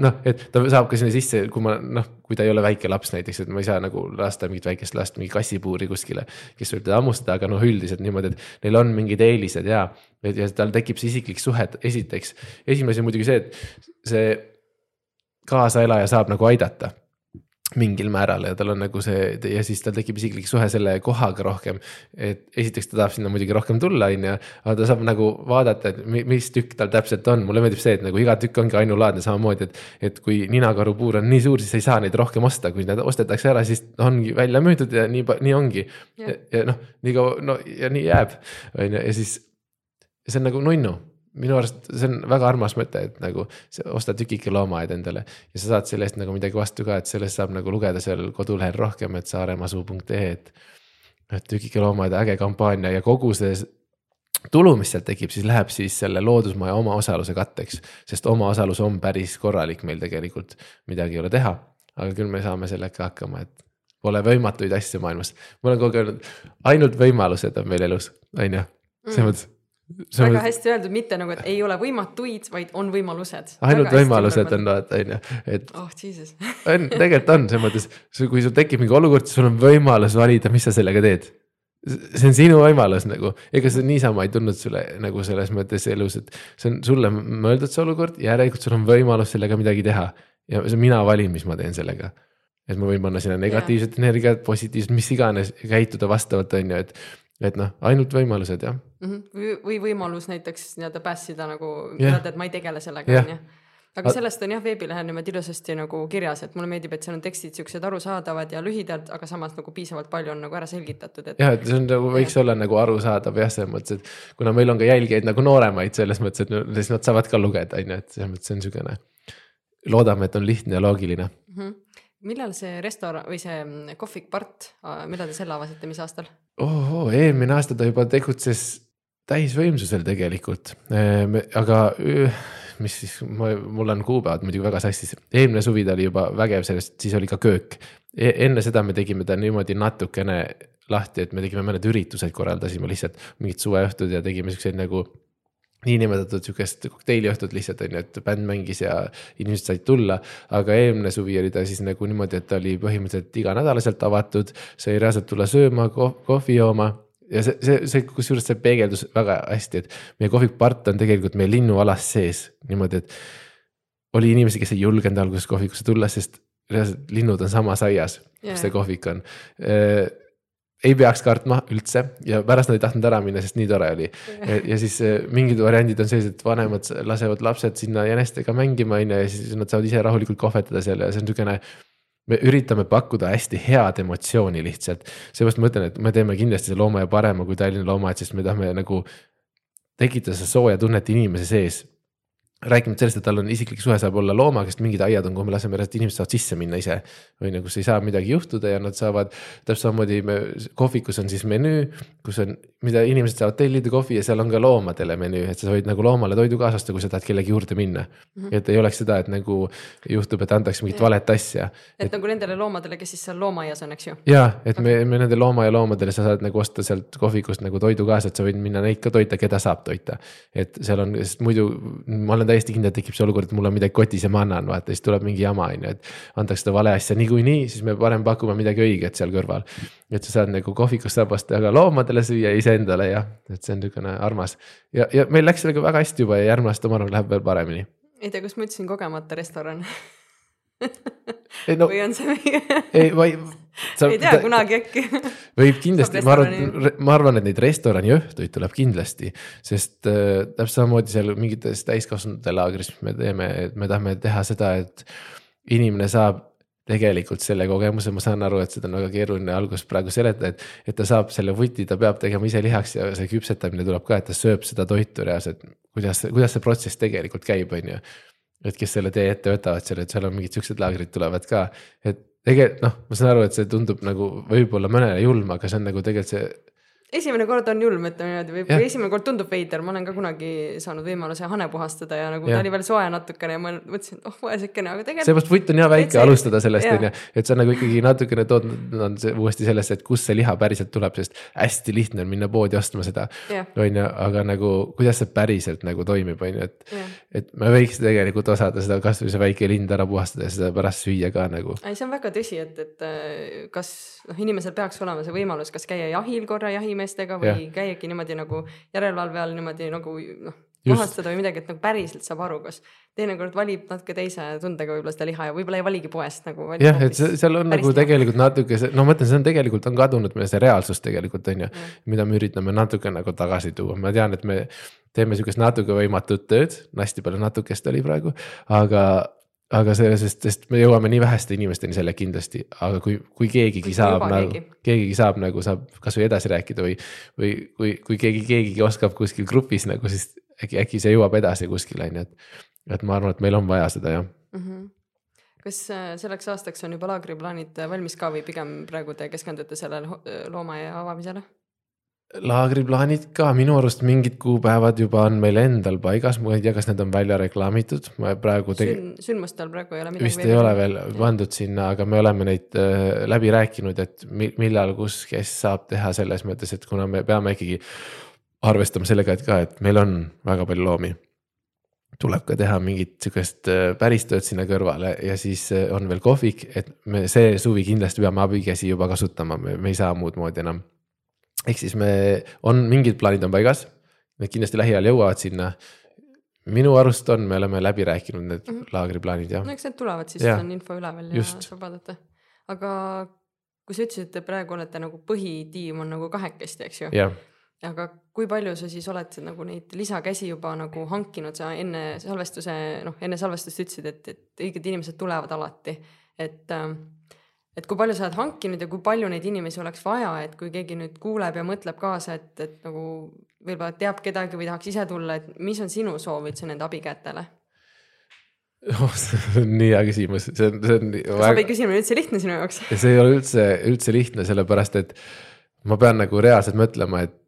noh, et ta saab ka sinna sisse, kui ma noh, kui ta ei ole väike laps näiteks, et ma ei saa nagu lasta mingit väikest last mingi kassipuuri kuskile, kes võib teda hammustada, aga noh, üldiselt niimoodi, et neil on mingid eelised ja ja tal tekib see isiklik suhe, esiteks. esimene asi on muidugi see, et see kaasaelaja saab nagu aidata mingil määral ja tal on nagu see ja siis tal tekib isiklik suhe selle kohaga rohkem. et esiteks ta tahab sinna muidugi rohkem tulla, on ju, aga ta saab nagu vaadata, et mis tükk tal täpselt on, mulle meeldib see, et nagu iga tükk ongi ainulaadne samamoodi, et. et kui ninakarupuur on nii suur, siis ei saa neid rohkem osta, kui need ostetakse ära, siis ongi välja müüdud ja nii, nii ongi. ja, ja noh, nii kaua, no ja nii jääb, on ju, ja siis see on nagu nunnu minu arust see on väga armas mõte, et nagu osta tükike loomaaed endale ja sa saad selle eest nagu midagi vastu ka, et sellest saab nagu lugeda seal kodulehel rohkem, et saaremaasuu.ee, et. et tükike loomaaed, äge kampaania ja kogu see tulu, mis sealt tekib, siis läheb siis selle loodusmaja omaosaluse katteks, sest omaosalus on päris korralik meil tegelikult, midagi ei ole teha. aga küll me saame sellega hakkama, et pole võimatuid asju maailmas, ma olen kogu aeg öelnud, ainult võimalused on meil elus, on ju, selles mm. Mõttes väga hästi öeldud, mitte nagu, et ei ole võimatuid, vaid on võimalused. ainult võimalused on vaata on ju, et. oh jesus on, tegelikult on selles mõttes, kui sul tekib mingi olukord, siis sul on võimalus valida, mis sa sellega teed. see on sinu võimalus nagu, ega see niisama ei tulnud sulle nagu selles mõttes elus, et see on sulle mõeldud see olukord, järelikult sul on võimalus sellega midagi teha. ja see mina valin, mis ma teen sellega et ma võin panna sinna negatiivset energiat, positiivset, mis iganes, käituda vastavalt, on ju, et et noh, ainult võimalused jah mm. -hmm. või, või võimalus näiteks nii-öelda päässida nagu yeah., et ma ei tegele sellega on ju aga sellest on jah veebilehel niimoodi ilusasti nagu kirjas, et mulle meeldib, et seal on tekstid siuksed arusaadavad ja lühidad, aga samas nagu piisavalt palju on nagu ära selgitatud, et. jah, et see on nagu võiks ja. olla nagu arusaadav jah, selles mõttes, et kuna meil on ka jälgijaid nagu nooremaid selles mõttes, et siis nad saavad ka lugeda, on ju, et selles mõttes see on siukene. loodame, et on lihtne ja loogiline mm. -hmm millal see restoran või see mm, kohvik Part, millal te selle avasite, mis aastal? ohoo, eelmine aasta ta juba tegutses täisvõimsusel tegelikult, ehm, aga mis siis, mul on kuupäevad muidugi väga sassis, eelmine suvi ta oli juba vägev sellest, siis oli ka köök e. enne seda me tegime ta niimoodi natukene lahti, et me tegime mõned üritused, korraldasime lihtsalt mingid suveõhtud ja tegime siukseid nagu niinimetatud sihukest kokteiliõhtut lihtsalt on ju, et bänd mängis ja inimesed said tulla. aga eelmine suvi oli ta siis nagu niimoodi, et ta oli põhimõtteliselt iganädalaselt avatud, sai reaalselt tulla sööma koh, kohvi jooma ja see, see, see kusjuures see peegeldus väga hästi, et meie kohvik Part on tegelikult meie linnualas sees niimoodi, et. oli inimesi, kes ei julgenud alguses kohvikusse tulla, sest reaalselt linnud on samas aias yeah., kus see kohvik on ei peaks kartma üldse ja pärast nad ei tahtnud ära minna, sest nii tore oli. ja siis eh, mingid variandid on sellised, et vanemad lasevad lapsed sinna jänestega mängima, on ju, ja siis nad saavad ise rahulikult kohvetada seal ja see on niisugune me üritame pakkuda hästi head emotsiooni lihtsalt, seepärast ma ütlen, et me teeme kindlasti selle loomaaia parema kui Tallinna loomaaed, sest me tahame nagu tekitada seda sooja tunnet inimese sees rääkimata sellest, et tal on isiklik suhe saab olla loomaga, sest mingid aiad on, kuhu me laseme reaalselt inimesed saavad sisse minna ise. on ju, kus ei saa midagi juhtuda ja nad saavad, täpselt samamoodi me kohvikus on siis menüü, kus on, mida inimesed saavad tellida kohvi ja seal on ka loomadele menüü, et sa võid nagu loomale toidu kaasasta, kui sa tahad kellegi juurde minna mm. -hmm. et ei oleks seda, et nagu juhtub, et antakse mingit ja. valet asja. et, nagu nendele loomadele, kes siis seal loomaaias on, eks ju. ja, et okay. me, me nende loomaaia loomadele sa saad nagu osta sealt kohvikust nagu toidu kaasa, et sa võid minna neid ka toita, keda saab toita. et seal on, sest muidu ma olen täiesti kindel, et tekib see olukord, et mul on midagi kotis ja ma annan, vaata, siis tuleb mingi jama, on ju, et. antakse seda vale asja niikuinii, siis me parem pakume midagi õiget seal kõrval. et sa saad nagu kohvikust saab osta ka loomadele süüa, iseendale ja, et see on niisugune armas. ja, ja meil läks sellega väga hästi juba ja järgmine aasta ma arvan, läheb veel paremini. ei tea, kas ma ütlesin kogemata restoran ei no. või on see meie ei, ma ei. ei tea, kunagi äkki võib kindlasti, ma arvan, ma arvan, et neid restoraniõhtuid tuleb kindlasti, sest äh, täpselt samamoodi seal mingites täiskasvanute laagris, me teeme, et me tahame teha seda, et inimene saab tegelikult selle kogemuse, ma saan aru, et seda on väga keeruline alguses praegu seletada, et, et ta saab selle vuti, ta peab tegema ise lihaks ja see küpsetamine tuleb ka, et ta sööb seda toitu reaalselt, kuidas, kuidas see protsess tegelikult käib, on ju. Et kes selle tee ette võtavad seal, et seal on mingid siuksed laagrid tulevad ka, et tegelikult noh, ma saan aru, et see tundub nagu võib-olla mõnele julm, aga see on nagu tegelikult see esimene kord on julm, ütleme niimoodi, või, või esimene kord tundub veider, ma olen ka kunagi saanud võimaluse hane puhastada ja nagu ja. ta oli veel soe natukene ja ma mõtlesin, oh vaesekene, aga tegelikult. seepärast vutt on hea väike see... alustada sellest on ju, et sa nagu ikkagi natukene tood on see uuesti sellesse, et kust see liha päriselt tuleb, sest hästi lihtne on minna poodi ostma seda. on ju, aga nagu kuidas see päriselt nagu toimib, on ju, et, et me võiks tegelikult osata seda kasvõi see väike lind ära puhastada ja seda pärast süüa ka nagu. ei, see on väga tõsi, et, et äh, kas noh, inimesel peaks olema see võimalus, kas käia jahil korra jahimees meestega või ja. käiagi niimoodi nagu järelevalve all niimoodi nagu noh, puhastada või midagi, et nagu päriselt saab aru, kas teinekord valib natuke teise tundega võib-olla seda liha ja võib-olla ei valigi poest nagu. jah, et see, seal on nagu liha. tegelikult natuke see, no ma ütlen, see on tegelikult on kadunud meil see reaalsus tegelikult on ju, mida me üritame natuke nagu tagasi tuua, ma tean, et me teeme sihukest natuke võimatut tööd, hästi palju natukest oli praegu, aga aga sellest, sest me jõuame nii väheste inimesteni selle kindlasti, aga kui, kui keegigi kui saab nagu keegi., keegigi saab nagu saab kasvõi edasi rääkida või, või kui, kui keegi, keegigi oskab kuskil grupis nagu siis äkki, äkki see jõuab edasi kuskile on ju, et. et ma arvan, et meil on vaja seda jah mm. -hmm kas äh, selleks aastaks on juba laagriplaanid valmis ka või pigem praegu te keskendute sellele loomaaia avamisele? Laagriplaanid ka minu arust mingid kuupäevad juba on meil endal paigas, ma ei tea, kas need on välja reklaamitud, ma praegu tegi... Sün,. sündmustel praegu ei ole midagi. vist ei ole veel pandud sinna, aga me oleme neid äh, läbi rääkinud, et millal, kus, kes saab teha selles mõttes, et kuna me peame ikkagi arvestama sellega, et ka, et meil on väga palju loomi. tuleb ka teha mingit sihukest äh, päris tööd sinna kõrvale ja siis äh, on veel kohvik, et me see suvi kindlasti peame abikäsi juba kasutama, me ei saa muud moodi enam ehk siis me, on mingid plaanid on paigas, need kindlasti lähiajal jõuavad sinna. minu arust on, me oleme läbi rääkinud need mm -hmm. laagriplaanid jah. no eks need tulevad, siis ja. on info üleval ja Just. saab vaadata. aga kui sa ütlesid, et praegu olete nagu põhitiim on nagu kahekesti, eks ju? aga kui palju sa siis oled nagu neid lisakäsi juba nagu hankinud, sa enne salvestuse, noh enne salvestust ütlesid, et, et õiged inimesed tulevad alati, et äh, et kui palju sa oled hankinud ja kui palju neid inimesi oleks vaja, et kui keegi nüüd kuuleb ja mõtleb kaasa, et, et nagu võib-olla teab kedagi või tahaks ise tulla, et mis on sinu soov üldse nende abikätele? oh, see on nii hea küsimus, see on, see on. kas väga... abiküsimine üldse lihtne sinu jaoks? see ei ole üldse, üldse lihtne, sellepärast et ma pean nagu reaalselt mõtlema, et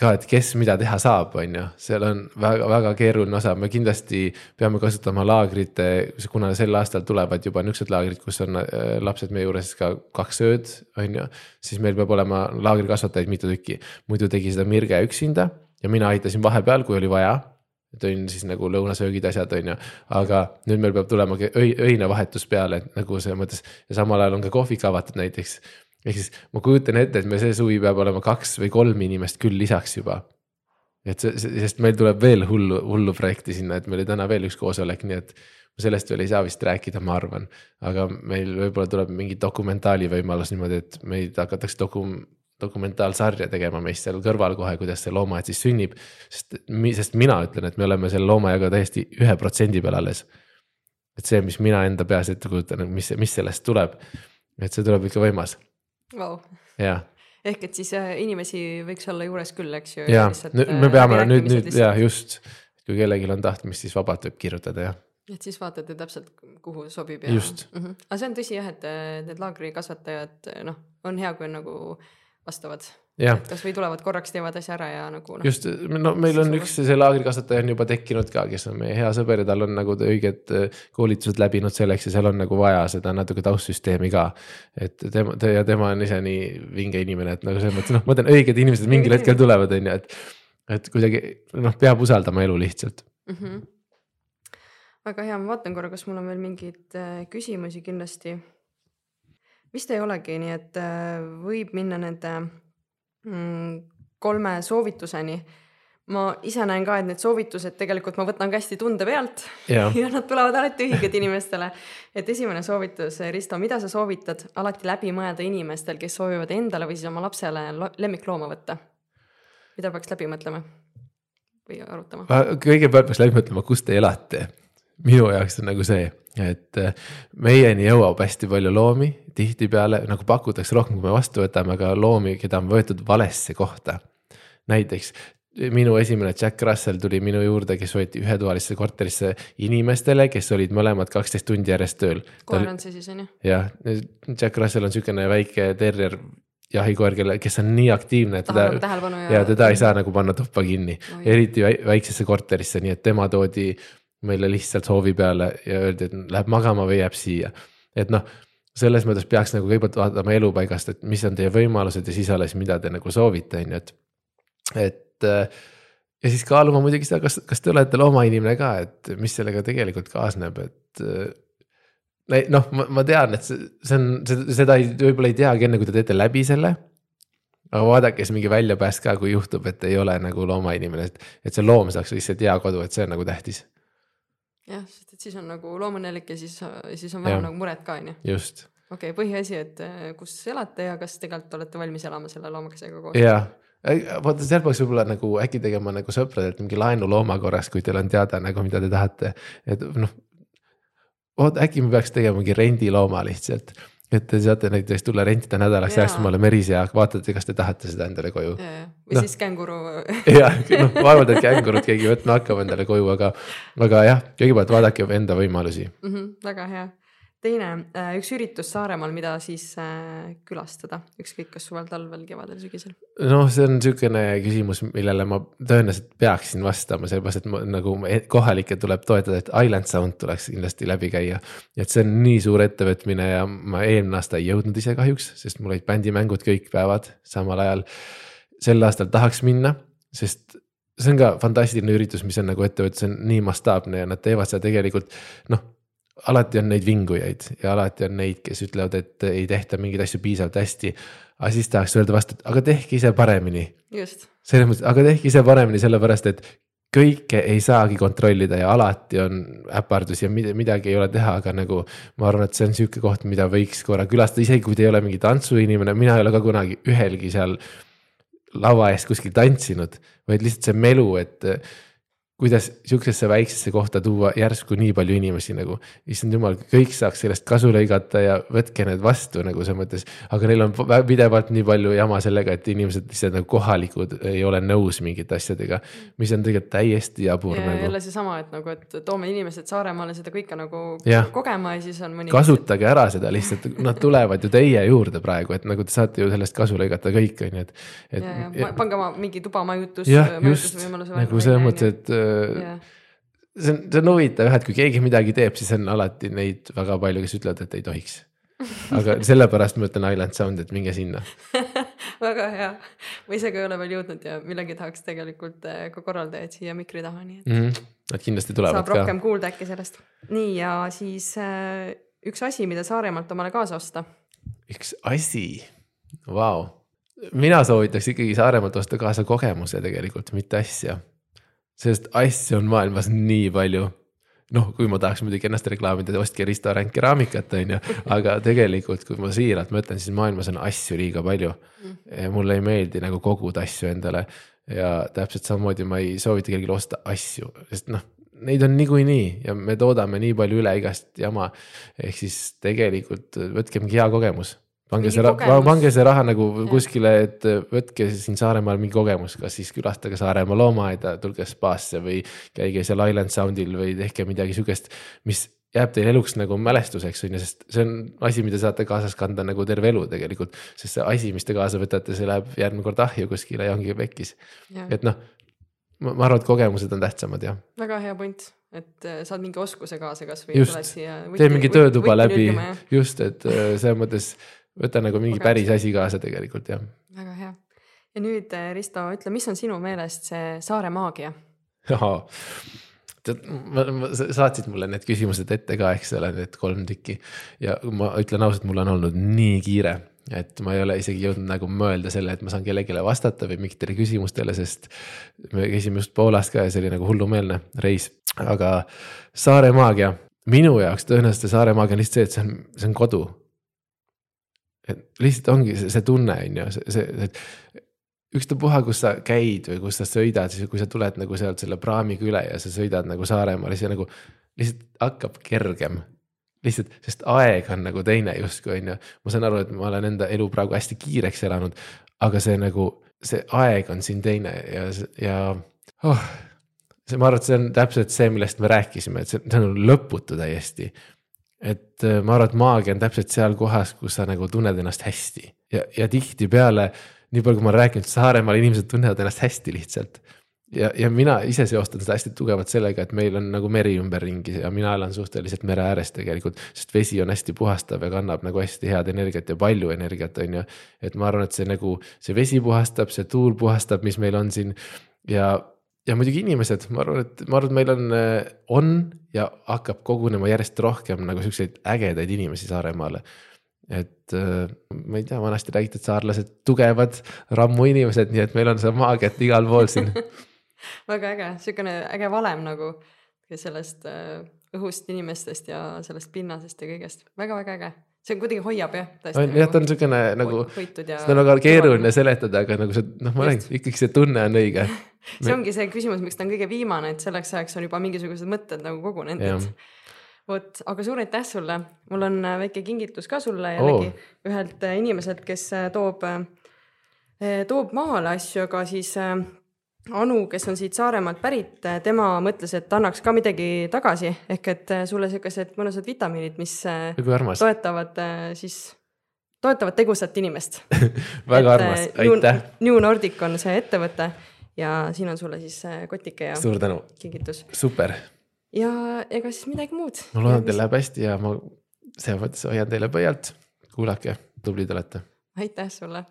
ka, et kes mida teha saab, on ju, seal on väga-väga keeruline osa, me kindlasti peame kasutama laagrite, kuna sel aastal tulevad juba niuksed laagrid, kus on äh, lapsed meie juures ka kaks ööd, on ju. siis meil peab olema laagrikasvatajaid mitu tükki, muidu tegi seda Mirge üksinda ja mina aitasin vahepeal, kui oli vaja. Tõin siis nagu lõunasöögid, asjad on ju, aga nüüd meil peab tulema öi, öine vahetus peale, et nagu selles mõttes. Ja samal ajal on ka kohvik avatud näiteks ehk siis ma kujutan ette, et me see suvi peab olema kaks või kolm inimest küll lisaks juba. et see, sest meil tuleb veel hullu, hullu projekti sinna, et meil oli täna veel üks koosolek, nii et sellest veel ei saa vist rääkida, ma arvan. aga meil võib-olla tuleb mingi dokumentaali võimalus niimoodi, et meid hakatakse dokum-, dokumentaalsarja tegema meist seal kõrval kohe, kuidas see loomaaed siis sünnib. sest, sest mina ütlen, et me oleme selle loomaajaga täiesti ühe protsendi peal alles et see, mis mina enda peas ette kujutan, mis, mis sellest tuleb. et see tuleb ikka võimas wow.. jah ehk et siis äh, inimesi võiks olla juures küll, eks ju. ja me peame nüüd, nüüd ja just, kui kellelgi on tahtmist, siis vabalt võib kirjutada ja. et siis vaatate täpselt, kuhu sobib ja. just mm. -hmm. aga see on tõsi jah, et äh, need laagrikasvatajad, noh, on hea, kui on nagu vastavad kasvõi tulevad korraks, teevad asja ära ja nagu noh. just, no meil on üks, see laagrikasvataja on juba tekkinud ka, kes on meie hea sõber ja tal on nagu õiged äh, koolitused läbinud selleks ja seal on nagu vaja seda natuke taustsüsteemi ka. et tema ja tema on ise nii vinge inimene, et nagu selles mõttes noh, ma tean, õiged inimesed mingil hetkel tulevad, on ju, et. et kuidagi noh, peab usaldama elu lihtsalt mm. -hmm. väga hea, ma vaatan korra, kas mul on veel mingeid äh, küsimusi kindlasti. vist ei olegi, nii et äh, võib minna nende kolme soovituseni. ma ise näen ka, et need soovitused tegelikult ma võtan ka hästi tunde pealt ja, ja nad tulevad alati õiged inimestele. et esimene soovitus, Risto, mida sa soovitad alati läbi mõelda inimestel, kes soovivad endale või siis oma lapsele lemmiklooma võtta? mida peaks läbi mõtlema või arutama? kõigepealt peaks läbi mõtlema, kus te elate minu jaoks on nagu see, et äh, meieni jõuab hästi palju loomi, tihtipeale nagu pakutakse rohkem, kui me vastu võtame, aga loomi, keda on võetud valesse kohta. näiteks minu esimene Jack Russell tuli minu juurde, kes võeti ühetoalisse korterisse inimestele, kes olid mõlemad kaksteist tundi järjest tööl. koer on see siis on ju? jah, Jack Russell on niisugune väike terrier jahikoer, kelle, kes on nii aktiivne, et teda, ja, ja teda ei saa nagu panna tuppa kinni no,, eriti väiksesse korterisse, nii et tema toodi meile lihtsalt hoovi peale ja öeldi, et läheb magama või jääb siia. et noh, selles mõttes peaks nagu kõigepealt vaatama elupaigast, et mis on teie võimalused ja siis alles, mida te nagu soovite, on ju, et. et ja siis kaaluma muidugi seda, kas, kas te olete loomainimene ka, et mis sellega tegelikult kaasneb, et noh, ma, tean, et see, see on, seda ei, võib-olla ei teagi enne, kui te teete läbi selle. aga vaadake siis mingi väljapääs ka, kui juhtub, et ei ole nagu loomainimene, et, et see loom saaks lihtsalt hea kodu, et see on nagu tähtis jah, sest et siis on nagu loomunelik ja siis, siis on vähem nagu muret ka, on ju. just. okei okay,, põhiasi, et äh, kus elate ja kas tegelikult olete valmis elama selle loomakesega koos. jah, vaata seal peaks võib-olla nagu äkki tegema nagu sõpradelt mingi laenulooma korras, kui teil on teada nagu, mida te tahate, et noh. vot äkki me peaks tegema mingi rendilooma lihtsalt et te saate näiteks tulla rentida nädalaks Jääksmaale meris ja vaatate, kas te tahate seda endale koju. või no. siis känguru jah, noh vaevalt, et kängurut keegi võtma hakkab endale koju, aga, aga jah, kõigepealt vaadake enda võimalusi mm. -hmm, väga hea teine, äh, üks üritus Saaremaal, mida siis äh, külastada, ükskõik kas suvel, talvel, kevadel, sügisel? noh, see on niisugune küsimus, millele ma tõenäoliselt peaksin vastama, sellepärast et ma nagu e-, kohalikke tuleb toetada, et Island Sound tuleks kindlasti läbi käia. et see on nii suur ettevõtmine ja ma eelmine aasta ei jõudnud ise kahjuks, sest mul olid bändimängud kõik päevad samal ajal. sel aastal tahaks minna, sest see on ka fantastiline üritus, mis on nagu ettevõte, see on nii mastaapne ja nad teevad seda tegelikult noh alati on neid vingujaid ja alati on neid, kes ütlevad, et ei tehta mingeid asju piisavalt hästi. aga siis tahaks öelda vastu, et aga tehke ise paremini. selles mõttes, aga tehke ise paremini, sellepärast et kõike ei saagi kontrollida ja alati on äpardusi ja midagi ei ole teha, aga nagu. ma arvan, et see on sihuke koht, mida võiks korra külastada, isegi kui te ei ole mingi tantsuinimene, mina ei ole ka kunagi ühelgi seal lava ees kuskil tantsinud, vaid lihtsalt see melu, et kuidas sihukesesse väiksesse kohta tuua järsku nii palju inimesi nagu, issand jumal, kõik saaks sellest kasu lõigata ja võtke need vastu nagu selles mõttes. aga neil on pidevalt nii palju jama sellega, et inimesed lihtsalt nagu kohalikud ei ole nõus mingite asjadega. mis on tegelikult täiesti jabur ja, nagu. jälle seesama, et nagu, et toome inimesed Saaremaale seda kõike nagu ja. kogema ja siis on mõni. kasutage ära seda lihtsalt, nad tulevad ju teie juurde praegu, et nagu te saate ju sellest kasu lõigata kõik on ju, et, et. pange oma mingi tubamajutus. jah, just nagu selles mõttes, et yeah. see on, see on huvitav jah, et kui keegi midagi teeb, siis on alati neid väga palju, kes ütlevad, et ei tohiks. aga sellepärast ma ütlen Island Sound, et minge sinna väga hea, ma ise ka ei ole veel jõudnud ja millegi tahaks tegelikult eh, ka korraldajaid siia mikri taha, nii et mm. -hmm. Nad kindlasti tulevad saab ka. saab rohkem kuulda äkki sellest. nii ja siis äh, üks asi, mida Saaremaalt omale kaasa osta. üks asi, vau mina soovitaks ikkagi Saaremaalt osta kaasa kogemuse tegelikult, mitte asja sest asju on maailmas nii palju noh, kui ma tahaks muidugi ennast reklaamida, ostke Risto Ränk keraamikat, on ju, aga tegelikult, kui ma siiralt mõtlen, siis maailmas on asju liiga palju. mulle ei meeldi nagu koguda asju endale ja täpselt samamoodi ma ei soovita kellelegi osta asju, sest noh, neid on niikuinii ja me toodame nii palju üle igast jama. ehk siis tegelikult võtkemgi hea kogemus pange see pange see raha nagu Jah. kuskile, et võtke siin Saaremaal mingi kogemus, kas siis külastage Saaremaa loomaaeda, tulge spaasse või käige seal Island Soundil või tehke midagi sihukest, mis jääb teil eluks nagu mälestuseks on ju, sest see on asi, mida saate kaasas kanda nagu terve elu tegelikult. sest see asi, mis te kaasa võtate, see läheb järgmine kord ahju kuskile ja ongi pekkis, et noh. ma ma arvan, et kogemused on tähtsamad jah, väga hea point, et äh, saad mingi oskuse kaasa kasvõi. Just. tee mingi töötuba läbi, just, et äh, selles mõttes võta nagu mingi Kogemus. päris asi kaasa tegelikult jah väga hea. ja nüüd äh, Risto, ütle, mis on sinu meelest see saare maagia? tead, sa saatsid mulle need küsimused ette ka, eks ole, need kolm tükki ja ma ütlen ausalt, mul on olnud nii kiire, et ma ei ole isegi jõudnud nagu mõelda selle, et ma saan kellelegi vastata või mingitele küsimustele, sest me käisime just Poolas ka ja see oli nagu hullumeelne reis, aga saare maagia, minu jaoks tõenäoliselt see saare maagia on lihtsalt see, et see on, see on kodu. Et lihtsalt ongi see, see tunne on ju, see, see, ükstapuha, kus sa käid või kus sa sõidad, siis kui sa tuled nagu sealt selle praamiga üle ja sa sõidad nagu Saaremaale, siis nagu lihtsalt hakkab kergem. lihtsalt, sest aeg on nagu teine justkui on ju, ma saan aru, et ma olen enda elu praegu hästi kiireks elanud, aga see nagu, see aeg on siin teine ja, ja oh, see, ma arvan, et see on täpselt see, millest me rääkisime, et see, see on lõputu täiesti. Et äh, ma arvan, et maagia on täpselt seal kohas, kus sa nagu tunned ennast hästi ja, ja tihtipeale nii palju, kui ma olen rääkinud, Saaremaal inimesed tunnevad ennast hästi lihtsalt. ja, ja mina ise seostan seda hästi tugevalt sellega, et meil on nagu meri ümberringi ja mina elan suhteliselt mere ääres tegelikult, sest vesi on hästi puhastav ja kannab nagu hästi head energiat ja palju energiat, on ju. et ma arvan, et see nagu, see vesi puhastab, see tuul puhastab, mis meil on siin ja, ja muidugi inimesed, ma arvan, et ma arvan, et meil on, on ja hakkab kogunema järjest rohkem nagu siukseid ägedaid inimesi Saaremaale et äh, ma ei tea, vanasti räägiti, et saarlased tugevad rammu inimesed, nii et meil on seda maagiat igal pool siin. väga äge, siukene äge valem nagu sellest äh, õhust, inimestest ja sellest pinnasest ja kõigest väga,, väga-väga äge. See on kuidagi hoiab jah. on jah, ta on siukene nagu, ja. seda on väga keeruline seletada, aga nagu see, noh, ma olen, ikkagi see tunne on õige. see ongi see küsimus, miks ta on kõige viimane, et selleks ajaks on juba mingisugused mõtted nagu kogunenud, et vot, aga suur aitäh sulle, mul on äh, väike kingitus ka sulle jällegi oh. ühelt äh, inimeselt, kes äh, toob, toob maale asju, aga siis Anu, kes on siit Saaremaalt pärit, tema mõtles, et annaks ka midagi tagasi, ehk et sulle siukesed mõnusad vitamiinid, mis toetavad siis, toetavad tegusat inimest väga armas, aitäh. New Nordic on see ettevõte ja siin on sulle siis kotike ja suur tänu, kingitus. super ja ega siis midagi muud. ma loodan, et teil läheb hästi ja ma selles mõttes hoian teile pöialt. kuulake, tublid olete. aitäh sulle